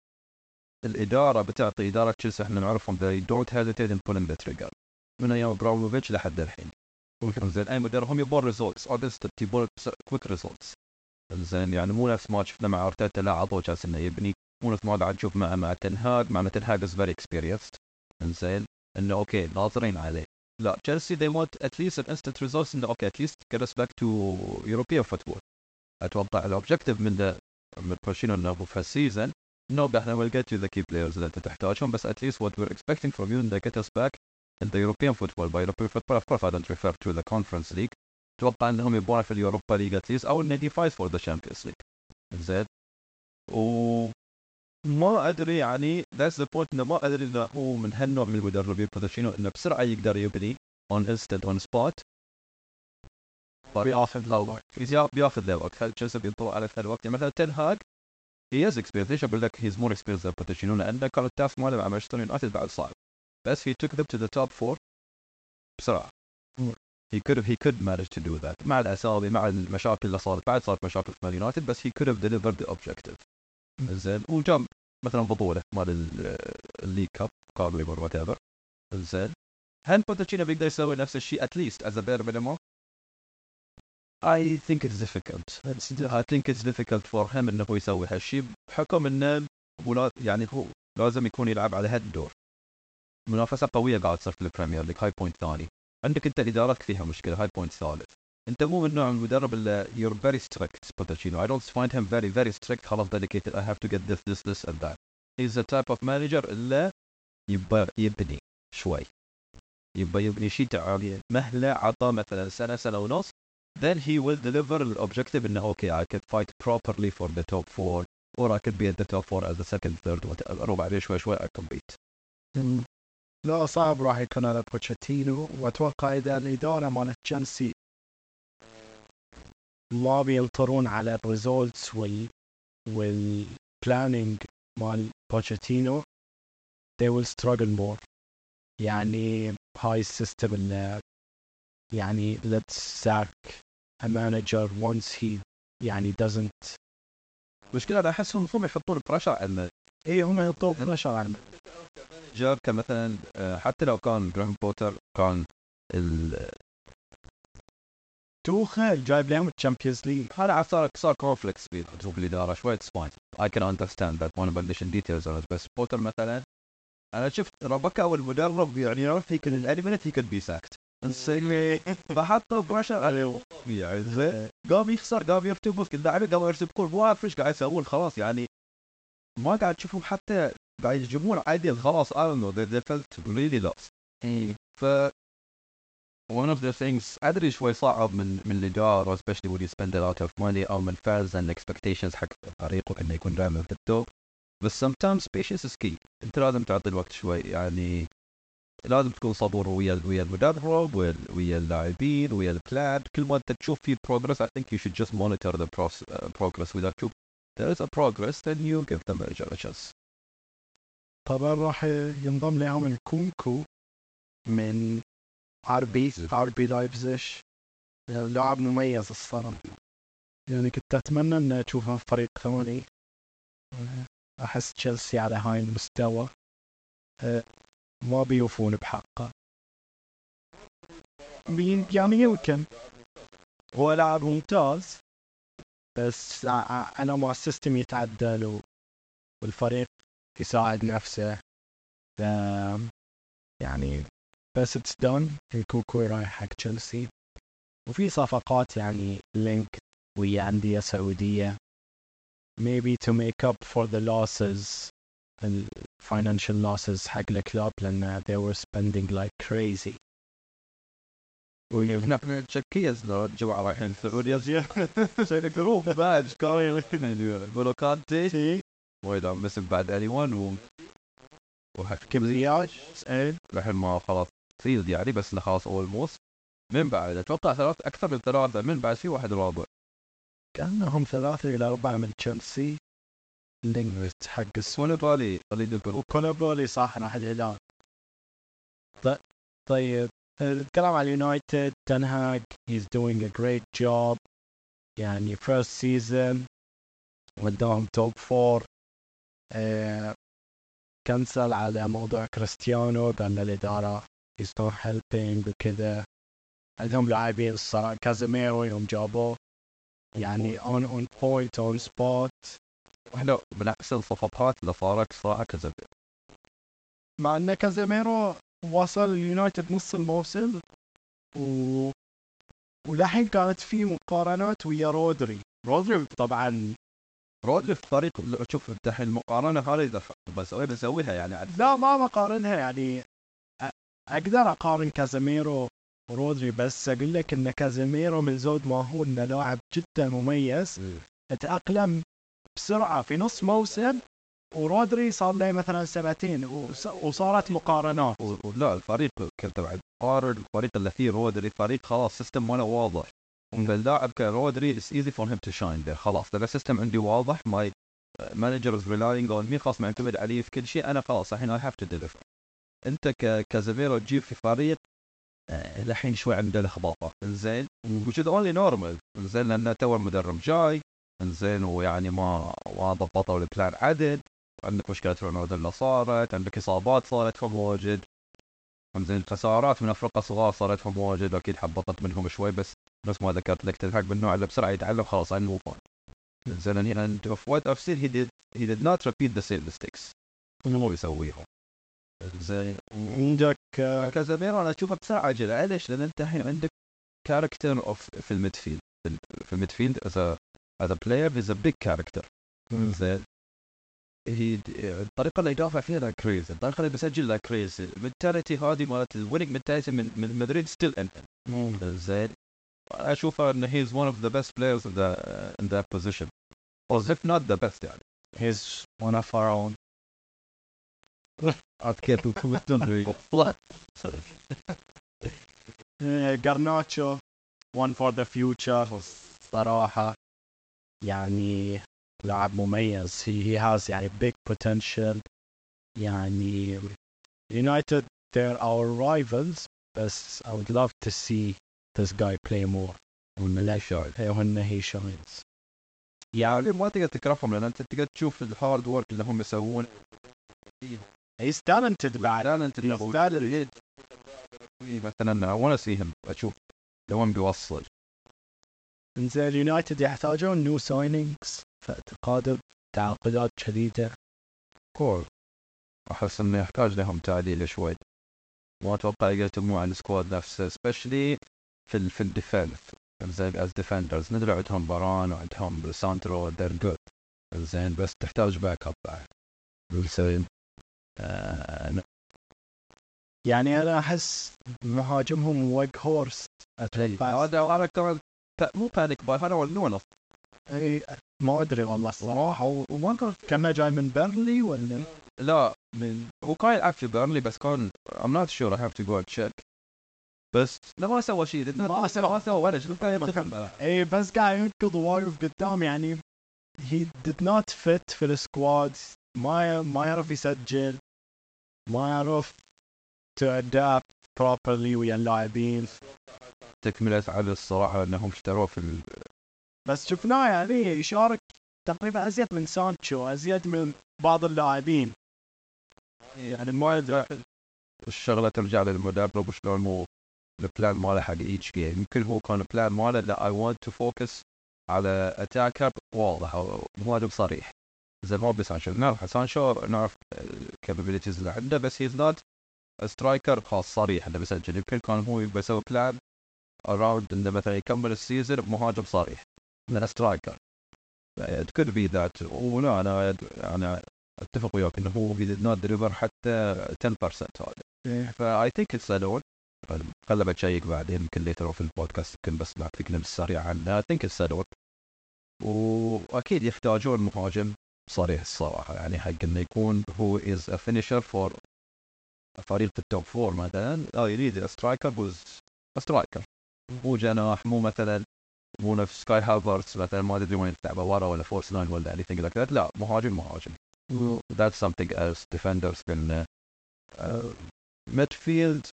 الإدارة بتعطي إدارة تشيلسي إحنا نعرفهم. They don't hesitate in pulling the trigger. من أيام إبراهيموفيتش لحد الحين. زين أي مدرب؟ هم يبون results أو يبون quick results زين يعني مو نفس ما شفنا مع أرتيتا لا عطوه جالس إنه يبني. مو نفس ما قاعد نشوف مع مع تنهاج مع تنهاج is very experienced زين إنه أوكي ناظرين عليه. لا تشيلسي they want at least an instant results إنه أوكي at least get us back to European football. أتوقع ال objective من من بوشينو إنه في هال season no إحنا we'll get to the key players انت تحتاجهم بس at least what we're expecting from you انه get us back in the European football by European football of course I don't refer to the conference league. أتوقع انهم يبغون في ال Europa League at least أو انه he fights for the Champions League. زين و ما أدري يعني that's the point انه ما أدري إذا هو من هالنوع من المدربين بوتشينو انه بسرعة يقدر يبني on instant on spot بياخذ له بياخذ له وقت هل تشيلسي بينطر على الوقت يعني مثلا تن هي is experienced ليش أقول لك؟ he's more experienced بوتشينو لأنه كان ال task ماله مع مانشستر يونايتد بعد صعب بس he took them to the top four بسرعة. He could have he could manage to do that. مع الاسامي مع المشاكل اللي صارت. بعد صارت مشاكل في مان يونايتد بس he could have delivered the objective. زين. وجاب مثلا بطولة مال ال league cup Carling or whatever زين. هل بوتشينو بيقدر يسوي نفس الشيء at least as bare minimum؟ I think it's difficult. I think it's difficult for him إنه يسوي هالشيء بحكم انه ولا يعني هو لازم يكون يلعب على هالدور. منافسة قوية قاعد تصير في ال Premier League هاي point ثاني. عندك أنت ادارات فيها مشكلة هاي point ثالث. أنت مو من نوع المدرب اللي you're very strict بوتشينو. I don't find him very very strict خلاص dedicated I have to get this this this and that. He's the type of manager اللي يبى يبني شوي. يبى يبني شيء تعطي مهلة عطى مثلا سنة سنة ونص then he will deliver the objective انه okay I could fight properly for the top four or I could be at the top four as the second third whatever وبعدين شوي شوي I compete لا صعب راح يكون على بوتشيتينو واتوقع اذا الاداره مالت تشيلسي ما بينطرون على الريزولتس وال والبلاننج مال بوتشيتينو they will struggle more يعني هاي السيستم اللي يعني let's sack a manager once he يعني doesn't. المشكلة أنا احسهم هم يحطون pressure على اي هم يحطون pressure على ال manager كمثلا آه، حتى لو كان جراهام بوتر كان ال توخل جايب لهم ال Champions League هذا عاد صار صار conflicts في الاداره شوي it's fine I can understand that وأنا بلش in details بس بوتر مثلا أنا شفت ربكا والمدرب يعني يعرف he can any minute he can be sacked فحطوا pressure عليه يعني زين قام يخسر قام يرتبك اللاعبين قاموا يرتبكون مو عارف إيش قاعد يسوون خلاص يعني ما قاعد تشوفهم حتى قاعد يجيبون عادي خلاص I don't know they, they felt really lost. ف one of the things أدري شوي صعب من من الإدارة especially when you spend a lot of money أو من fans and expectations حق فريقك إنه يكون دائما في ال top. بس sometimes patience is key. أنت لازم تعطي الوقت شوي يعني لازم تكون صبور ويا ويا المدرب ويا ويا اللاعبين ويا ال plan كل ما انت تشوف في progress I think you should just monitor the uh, progress. واذا تشوف there is a progress then you give them a chance. طبعا راح ينضم لهم نكونكو من RB RB لايبزيش لاعب مميز الصراحة. يعني كنت أتمنى أن اشوفه في فريق ثاني. أحس تشيلسي على هاي المستوى. ما بيوفون بحقه. يعني يمكن هو لاعب ممتاز بس أنا ما ال system يتعدل والفريق يساعد نفسه. يعني بس it's done نكونكو رايح حق تشيلسي. وفي صفقات يعني linked ويا أندية سعودية. Maybe to make up for the losses. Financial losses حق الكلاب لأن they were spending like crazy. نحن تشكيز لو الجماعة رايحين السعودية شايل جروب بعد كاري بولو كانتي. وايد عم مسك بعد اليوان و وحكيم زياش اسال الحين ما خلاص فيلد يعني بس إنه خلاص اولموست من بعد أتوقع ثلاث أكثر من ثلاثة من بعد في واحد رابع. كأنهم ثلاثة إلى أربعة من تشيلسي. لينجويست حق كوليبالي خلينا نقول كوليبالي صح راح الهلال طيب. الكلام على اليونايتد تنهاج he's doing a great job. يعني first season وداهم top four آه cancel على موضوع كريستيانو بأن الإدارة is not helping وكذا. عندهم لاعبين الصراحة كازيميرو يوم جابوه. يعني on on point on spot. وإحنا من احسن الصفقات اللي صارت صراحة كذا مع إن كازيميرو وصل اليونايتد نص الموسم و... ولحين كانت في مقارنات ويا رودري. رودري طبعا رودري في طريق شوف أنت الحين المقارنه هذه إذا بسوي بسويها يعني؟ عاد لا ما بقارنها يعني. أ- أقدر أقارن كازيميرو ورودري بس أقول لك إن كازيميرو من زود ما هو إنه لاعب جدا مميز. تأقلم بسرعة في نص موسم ورودري صار له مثلا سنتين وص- وصارت مقارنات. ولا الفريق كنت بعد قارن الفريق اللي فيه رودري فريق خلاص system ماله واضح. فاللاعب كرودري it's easy for him to shine there خلاص اذا ال system عندي واضح. my manager is relying on me خلاص معتمد عليه في كل شيء. أنا خلاص الحين I have to deliver أنت كازيميرو تجيب في فريق آه، الحين شوي عنده لخبطه زين؟ is only normal. زين لأن تو المدرب جاي. زين ويعني ما ما ضبطوا ال plan عدل. عندك مشكلة رونالدو اللي صارت عندك إصابات صارت في مواجد زين خسارات من افرقه صغار صارت في مواجد أكيد حبطت منهم شوي بس نفس ما ذكرت لك تنهاج من النوع اللي بسرعة يتعلم خلاص and move on زين and of what I've seen he did he did not repeat the same mistakes. إنه مو بيسويهم. زين عندك آه، كازيميرو أنا أشوفه بسرعة عجله ليش؟ لأن أنت الحين عندك character اوف في ال midfield. في الميدفيلد as a as a player he's a big character. زين هي الطريقة اللي يدافع فيها like crazy الطريقة اللي بيسجل like crazy ال mentality هذه مالت ال winning mentality من من مدريد still ان زين. أنا اشوفه انه هي از one of the best players in the in that position. Or if not the best يعني. He's one of our own. عاد كيف جارناتشو one for the future. صراحة يعني لاعب مميز he, he has يعني big potential يعني United they're our rivals بس I would love to see this guy play more وإن لا شايل وإن he shines يعني ما تقدر تكرههم لأن انت تقدر تشوف ال hard work اللي هم يسوون he's talented بعد talented مثلا I want to see him أشوف لوين بيوصل انزين اليونايتد يحتاجون new signings اعتقادي تعاقدات جديدة كول أحس إنه يحتاج لهم تعديل شوي. ما أتوقع يقدموا على ال squad نفسه specially في ال في ال defence زين as defenders ندري عندهم باران وعندهم ليساندرو they're good. زين بس تحتاج backup بعد زين آه يعني أنا أحس مهاجمهم ويجهورست أتوقع هذا أنا كمان بعدين جابوا هذا نونس إي، ما أدري والله الصراحه و- وما كان كان جاي من بيرنلي ولا؟ لا. من هو كان يلعب في بيرنلي بس كان I'm not sure. I have to go and check. بس لا ما سوى شيء. ما سوى. ما سوى ولا شيء. كان اي بس قاعد ينقض واقف قدام يعني. He did not fit في ال squad ما ما يعرف يسجل. ما يعرف to adapt properly ويا اللاعبين. تكملة على الصراحة انهم اشتروه في ال... بس شفناه يعني يشارك تقريبا أزيد من سانشو أزيد من بعض اللاعبين. يعني ما يدري الشغلة ترجع للمدرب وشلون هو ال plan ماله حق ايتش جيم يمكن هو كان ال plan ماله لا I want to focus على attacker واضح مهاجم صريح. زي ما سانشو نعرف سانشو نعرف ال capabilities اللي عنده بس he's not striker خاص صريح إنه بيسجل يمكن كان هو بيسوي plan around انه مثلا يكمل ال season بمهاجم صريح من striker it could be that ولا أنا أنا أتفق وياك إنه هو did not deliver حتى 10% هذا. ف I think it's loan خله ب check بعدين يمكن later في البودكاست يمكن بس بعطيك نبذه سريعه عنه. I think it's loan وأكيد يحتاجون مهاجم صريح الصراحة. يعني حق إنه يكون هو as a finisher for فريق ال top four مثلا. لا يريد striker as striker مو جناح مو مثلا. مو نفس كاي هافرتس مثلا ما تدري وين تلعبه ورا ولا first line ولا anything like that. لا مهاجم مهاجم. That's something else. Defenders can midfield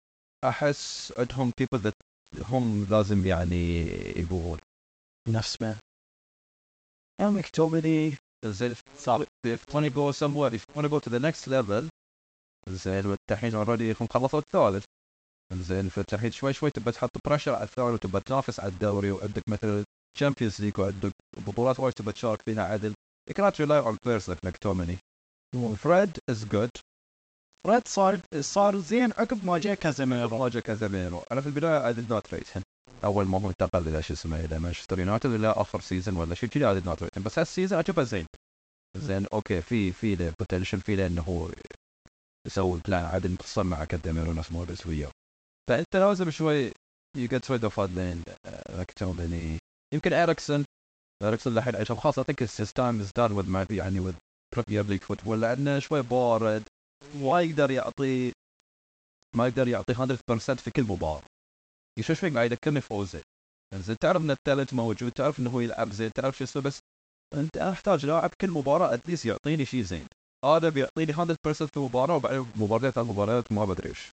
أحس عندهم people that هم لازم يعني يبغون نفس ما. يا مكتومني زين صار if you want to go somewhere if you want to go to the next level زين والتحين already هم خلصوا الثالث. زين فالتحين شوي شوي تبى تحط pressure على الثالث وتبى تنافس على الدوري وعندك مثل Champions League وعندك بطولات وايد تبى تشارك فيها عدل. You cannot rely on players like McTominay. Fred is good. فريد صار صار زين عقب ما جاء كازيميرو راجع كازيميرو أنا في البداية I did not rate him. أول ما هو انتقل إلى شو اسمه إلى مانشستر يونايتد إلى آخر season ولا شيء كذي I did not rate him. بس هال season أشوفه زين. زين okay في في له potential في له انه هو يسوي plan عدل متصل مع كازيميرو نفس موريس وياه فانت لازم شوي you get rid of هذين مكتومني يمكن اريكسون اريكسون الحين عشان خاصة his time is done with my يعني with Premier League football لأنه شوي بارد ما يقدر يعطي ما يقدر يعطي 100% في كل مباراة. شوي شوي قاعد يذكرني في اوزيل زين تعرف إن ال talent موجود تعرف انه هو يلعب زين تعرف شو يسوي بس أنت أحتاج لاعب كل مباراة at least يعطيني شيء زين. هذا بيعطيني 100% في مباراة وبعدين مباراتين ثلاث مباريات ما بدري إيش. يعني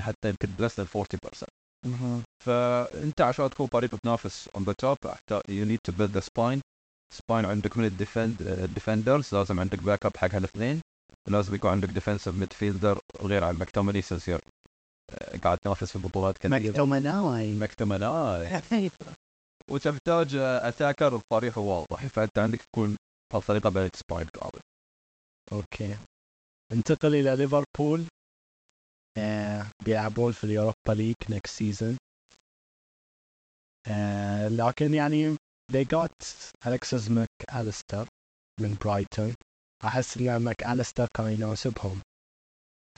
حتى يمكن plus 40% فأنت عشان تكون فريق بتنافس on the top you need to build the spine spine عندك من ال defend ال defenders لازم عندك backup حق هالاثنين. لازم يكون عندك defensive midfielder غير عن مكتومني يصير قاعد تنافس في بطولات كثير مكتومناي مكتومناي وتحتاج attacker بطريقه واضحه فأنت عندك تكون بهالطريقة بين spine قابل okay. انتقل إلى ليفربول. آه بيلعبون في ال Europa League next season آه لكن يعني they got Alexis McAllister من برايتون إن ماك أليستر كان يناسبهم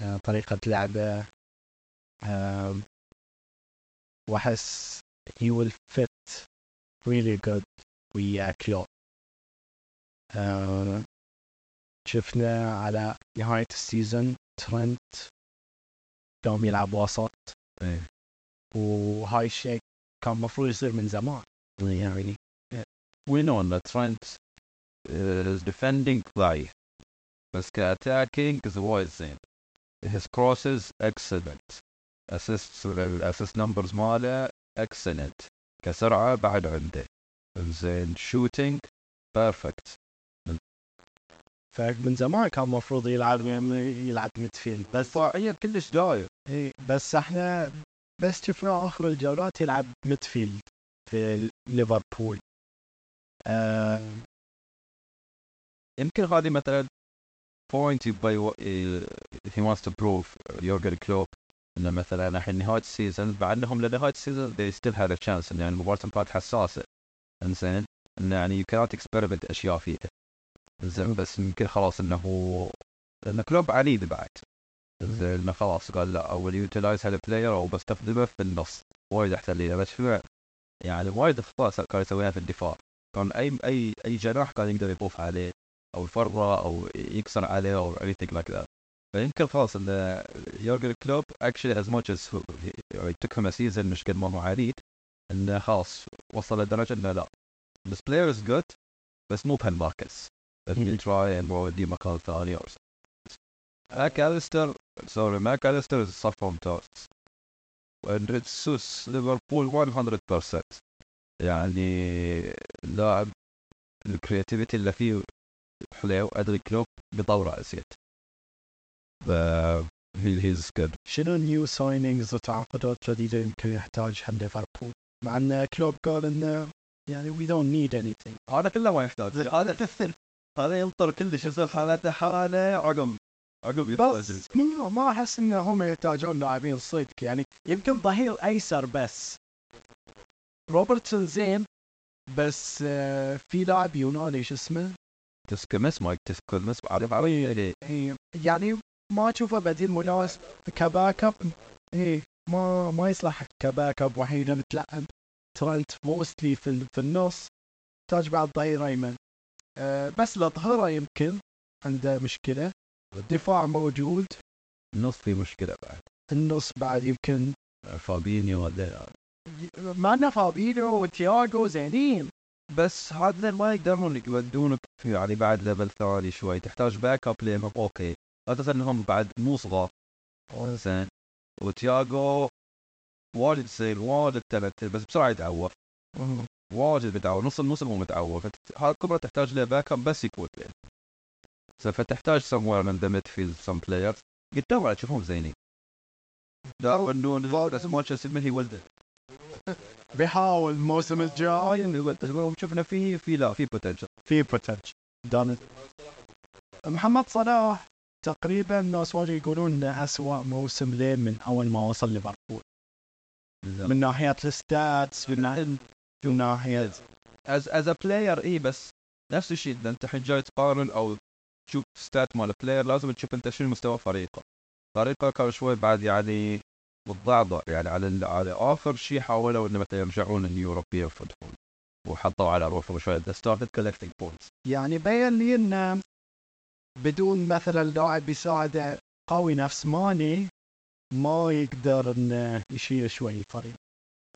آه، طريقة لعبه. آم، وأحس he will fit really good ويا كلوب. آه، شفنا على نهاية السيزون ترنت قام يلعب وسط إيه. وهاي الشيء كان المفروض يصير من زمان. يعني. we know that Trent is defending ضعيف بس ك attacking وايد زين his crosses excellent. Assists ال assist numbers ماله excellent. كسرعة بعد عنده. زين shooting perfect. فمن زمان كان المفروض يلعب يلعب midfield بس دفاعيا كلش داير إيه بس إحنا بس شفناه آخر الجولات يلعب midfield في ليفربول. آه يمكن هذه مثلا point يبغى يو- ي- he wants to prove يورجن كلوب إنه مثلا الحين نهاية ال season مع إنهم لنهاية ال season they still had a chance انه يعني المباراه كانت حساسة. إنزين إنه يعني you cannot experiment أشياء فيها. زين بس يمكن خلاص إنه لأن كلوب عنيد بعد زين إنه خلاص قال لا I'll utilize هذا ال player أو بستخدمه في النص. وايد أحسن لي بس شو يعني وايد اخطاء كان يسويها في الدفاع. كان أي أي أي جناح كان يقدر يطوف عليه أو يفرغه أو يكسر عليه أو anything like that. فيمكن خلاص إن يورجن كلوب as he he took him a season مش قد ما هو عنيد إنه خلاص وصل لدرجة إنه لا. This player is good بس مو بهالمركز. Me مم. try and ودي مكان ثاني or ماك اليستر سوري ماك اليستر صف ممتاز سوس ليفربول 100% يعني لاعب الكرياتيفيتي اللي فيه حلو ادري كلوب بيطوره ازيد ف هي هيز جود شنو النيو ساينينجز وتعاقدات جديدة يمكن يحتاجها ليفربول؟ مع إن كلوب قال إنه يعني we don't need anything. هذا كله ما يحتاج. هذا هذا ينطر كلش يصير حالته حالة عقب عقب بس ما ما أحس إن هم يحتاجون لاعبين صدق يعني يمكن ظهير أيسر بس. روبرتسون زين بس آه، في لاعب يوناني شو اسمه؟ تسكمس مايك تسكمس عارف عربي إيه، يعني ما أشوفه بديل مناسب. ك back up إيه ما ما يصلح. ك back up وحيد متلعب ترنت mostly في في النص. تحتاج بعد ظهير أيمن. بس الاظهره يمكن. عنده مشكلة. الدفاع موجود. النص في مشكلة بعد. النص بعد يمكن. فابينيو ولا ما انه فابينو وتياجو زينين. بس هذا ما يقدرون يودونك في يعني بعد level ثاني شوي. تحتاج back up ليهم okay. لا تنسى انهم بعد مو صغار. زين. وتياجو واجد يصير واجد تلت بس بسرعة يتعور. واجد متعور نص الموسم هو متعور هذا كبره تحتاج له باك أب بس يكون. بين فتحتاج somewhere من ذا ميدفيلد سم بلايرز قدام تشوفهم زينين. دارون بس مانشستر من هي ولده؟ بيحاول الموسم الجاي. شفنا فيه في لا في بوتنشل في potential محمد صلاح تقريبا الناس واجد يقولون إنه اسوء موسم له من أول ما وصل ليفربول. من ناحية ال stats من ناحية من ناحيه as as a player اي بس؟ نفس الشيء إذا أنت الحين جاي تقارن أو تشوف stat مال player لازم تشوف أنت شنو مستوى فريقه فريقه كان شوي بعد يعني متضعضع يعني على على آخر شيء حاولوا إنه مثلا يرجعون ال European football وحطوا على روحهم شوي. they started collecting points يعني بين لي انه بدون مثلا لاعب يساعده قوي نفس ماني ما يقدر إنه يشيل شوي الفريق.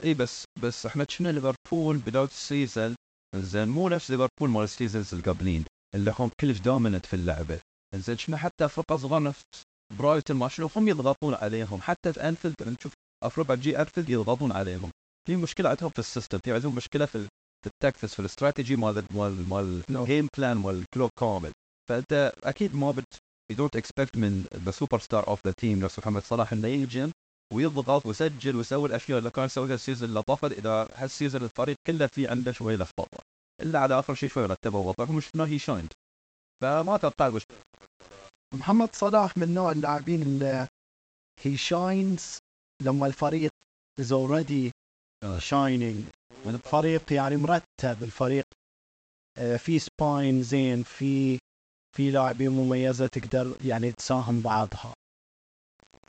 اي بس بس إحنا شفنا ليفربول بداية ال season زين مو نفس ليفربول مال ال seasons القبلين اللي هم كلش dominant في اللعبة. زين شفنا حتى فرقة صغار نفس. برايتون ما شنو هم يضغطون عليهم حتى في انفيلد نشوف أي فريق يجي انفيلد يضغطون عليهم. في مشكلة عندهم في ال system في عندهم مشكلة في في ال tactics في الاستراتيجي مال مال مال ال game plan مال كلوب كامل. فانت أكيد ما بت you don't expect من the superstar of the team نفس محمد صلاح إنه يجي. ويضغط ويسجل ويسوي الأشياء اللي كان يسويها ال season اللي طافت. إذا هال season الفريق كله في عنده شوي لخبطة. إلا على آخر شيء شوي رتبه وضعهم وشفناه he shined. فما أتوقع محمد صلاح من نوع اللاعبين اللي he shines لما الفريق is already shining. الفريق يعني مرتب الفريق آه، في spine زين في في لاعبين مميزة تقدر يعني تساهم بعضها.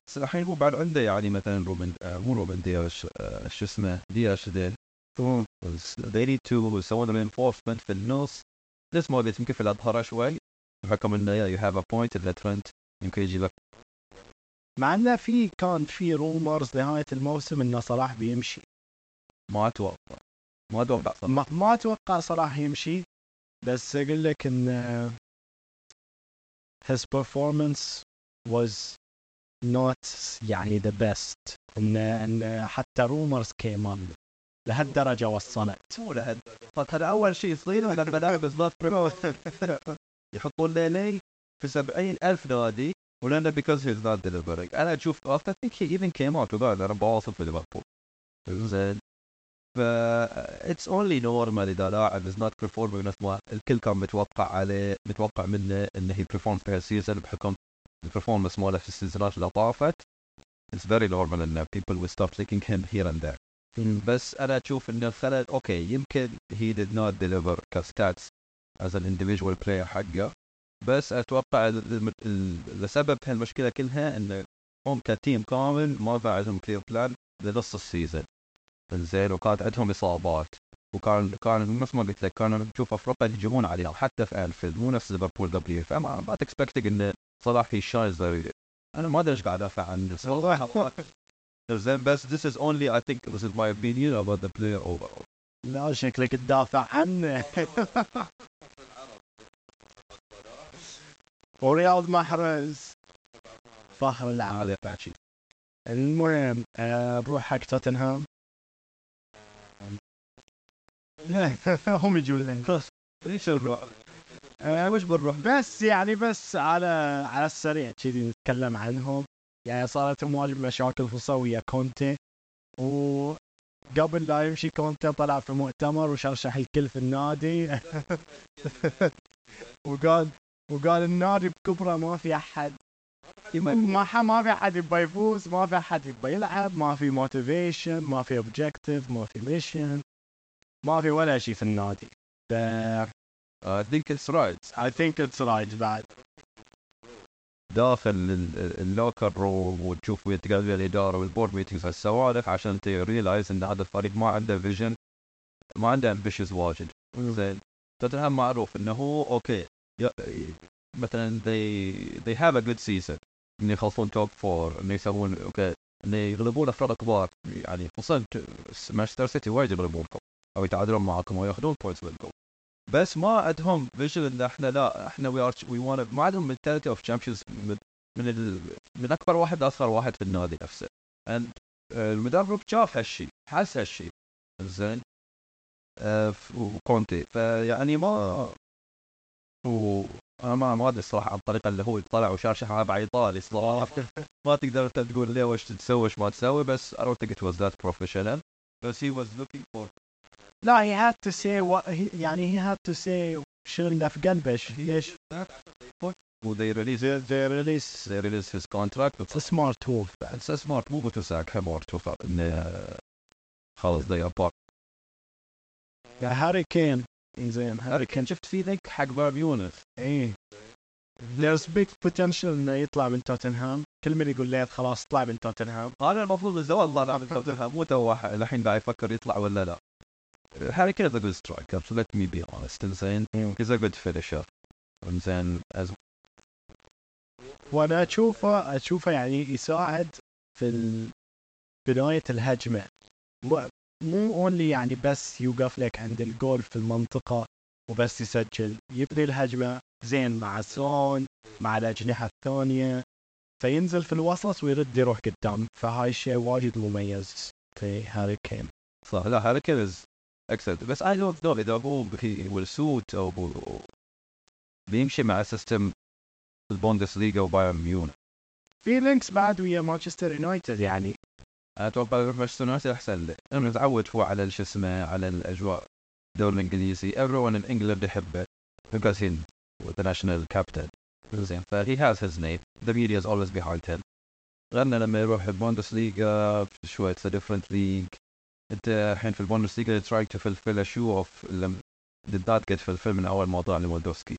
بس الحين هو بعد عندة يعني مثلا روبن آه مو روبن دياش آه شو اسمه؟ دياش ذيل they need to يسوون reinforcement في النص ما قلت يمكن في الاظهره شوي. بحكم انه you have a point اذا ترنت يمكن يجي لك مع انه في كان في rumors نهاية الموسم إنه صلاح بيمشي. ما أتوقع. ما أتوقع صراحة. ما, ما أتوقع صلاح يمشي. بس أقول لك إن his performance was not يعني the best. ان إن حتى rumors on. لهالدرجة وصلت. مو لهد هذا أول شيء يصير لما لاعب بالضبط. يحطون له لي في 70 ألف نادي ولأنه because he's not delivering. أنا أشوف think he even came out وقال أنا بواصل في ليفربول زين. ف it's only normal إذا لاعب is not نفس ما الكل كان متوقع عليه متوقع منه انه he perform في هال season بحكم ال performance ماله في السيزونات اللي طافت it's very normal ان people will start taking him here and there. بس أنا أشوف انه الخلل okay يمكن he did not deliver ك stats as an individual player حقه بس أتوقع ال- ال- لسبب هالمشكله كلها إن هم ك team كامل ما عندهم clear plan لنص السيزون. زين وكانت عندهم إصابات. وكان كان نفس ما قلت لك كانوا نشوف أي فريق يهجمون عليهم حتى في أنفيلد مو نفس ليفربول قبل فما ما expecting ان صلاح هي شايز أنا ما أدري إيش قاعد أدافع عنه. صراحة زين بس this is only I think this is my opinion about the player overall. لا شكلك تدافع عنه. ورياض محرز. فخر العالم المهم آه، نروح حق توتنهام. هم يجون لنا ليش نروح؟ آه، وش بنروح؟ بس يعني بس على على السريع كذي نتكلم عنهم. يعني صارت واجد مشاكل خصوصا ويا كونتي وقبل لا يمشي كونتي طلع في مؤتمر وشرشح الكل في النادي. وقال وقال النادي بكبره ما في أحد. ما ما في أحد يبغى يفوز ما في أحد يبغى يلعب ما في motivation ما في objective ما في mission ما في ولا شيء في النادي. I think it's right. I think it's right بعد داخل ال- ال- ال locker room وتشوف ويتقابل الاداره وال board meetings هالسوالف عشان ت realize إن هذا الفريق ما عنده vision ما عنده ambitions واجد. زين. توتنهام معروف إنه هو okay. مثلا they they have a good season. إنه يخلصون top four إنه يسوون okay. ان يغلبون أفراد كبار. يعني خصوصا مانشستر سيتي وايد يغلبونكم. أو يتعادلون معكم وياخذون points منكم. بس ما عندهم vision إن إحنا لا إحنا we are we ما عندهم mentality of champions من من, ال... من أكبر واحد لأصغر واحد في النادي نفسه. And المدرب شاف هالشيء حس هالشيء. زين؟ آه، ف- وكونتي. فيعني ما وأنا ما ما أدري الصراحة عن الطريقة اللي هو طلع وشرشح على ايطالي صراحة ما تقدر أنت تقول ليه وش تسوي وش ما تسوي بس I don't think it was that professional. بس he was looking for لا he had to say what he, يعني he had to say شو اللي في قلبه ليش؟ they released they, they release they released his contract? It's a smart move. It's a smart move to sack him or to خلاص they are part. هاري كين زين هاري كين شفت في ذيك حق باب يونس إيه there's big potential انه يطلع من توتنهام كل من يقول ليه خلاص طلع من توتنهام هذا المفروض زمان طلع من توتنهام مو تو الحين قاعد يفكر يطلع ولا لا. هاري كين is a good striker so let me be honest زين he's a good finisher زين as وأنا اشوفه اشوفه يعني يساعد في ال- بداية الهجمة. مو- only يعني بس يوقف لك عند الجول في المنطقة وبس يسجل يبني الهجمة زين مع سون مع الأجنحة الثانية فينزل في الوسط ويرد يروح قدام. فهاي الشيء وايد مميز في هاري كين صح لا هاري كين excellent. بس I don't know اذا هو suit أو بيمشي مع system البوندس ليغا وبايرن ميونخ في links بعد ويا مانشستر يونايتد يعني. أتوقع يروح مانشستر يونايتد أحسن. له لأنه تعود هو على شو اسمه على الأجواء. الدوري الإنجليزي. Everyone in England يحبه because he's the national captain. زين ف he has his name. The media is always behind him. غيرنا لما يروح البوندس ليغا شوي it's a different league. انت الحين في البوندس ليغا trying to fulfill a shoe of did that get fulfilled من أول ما طلع ليفاندوفسكي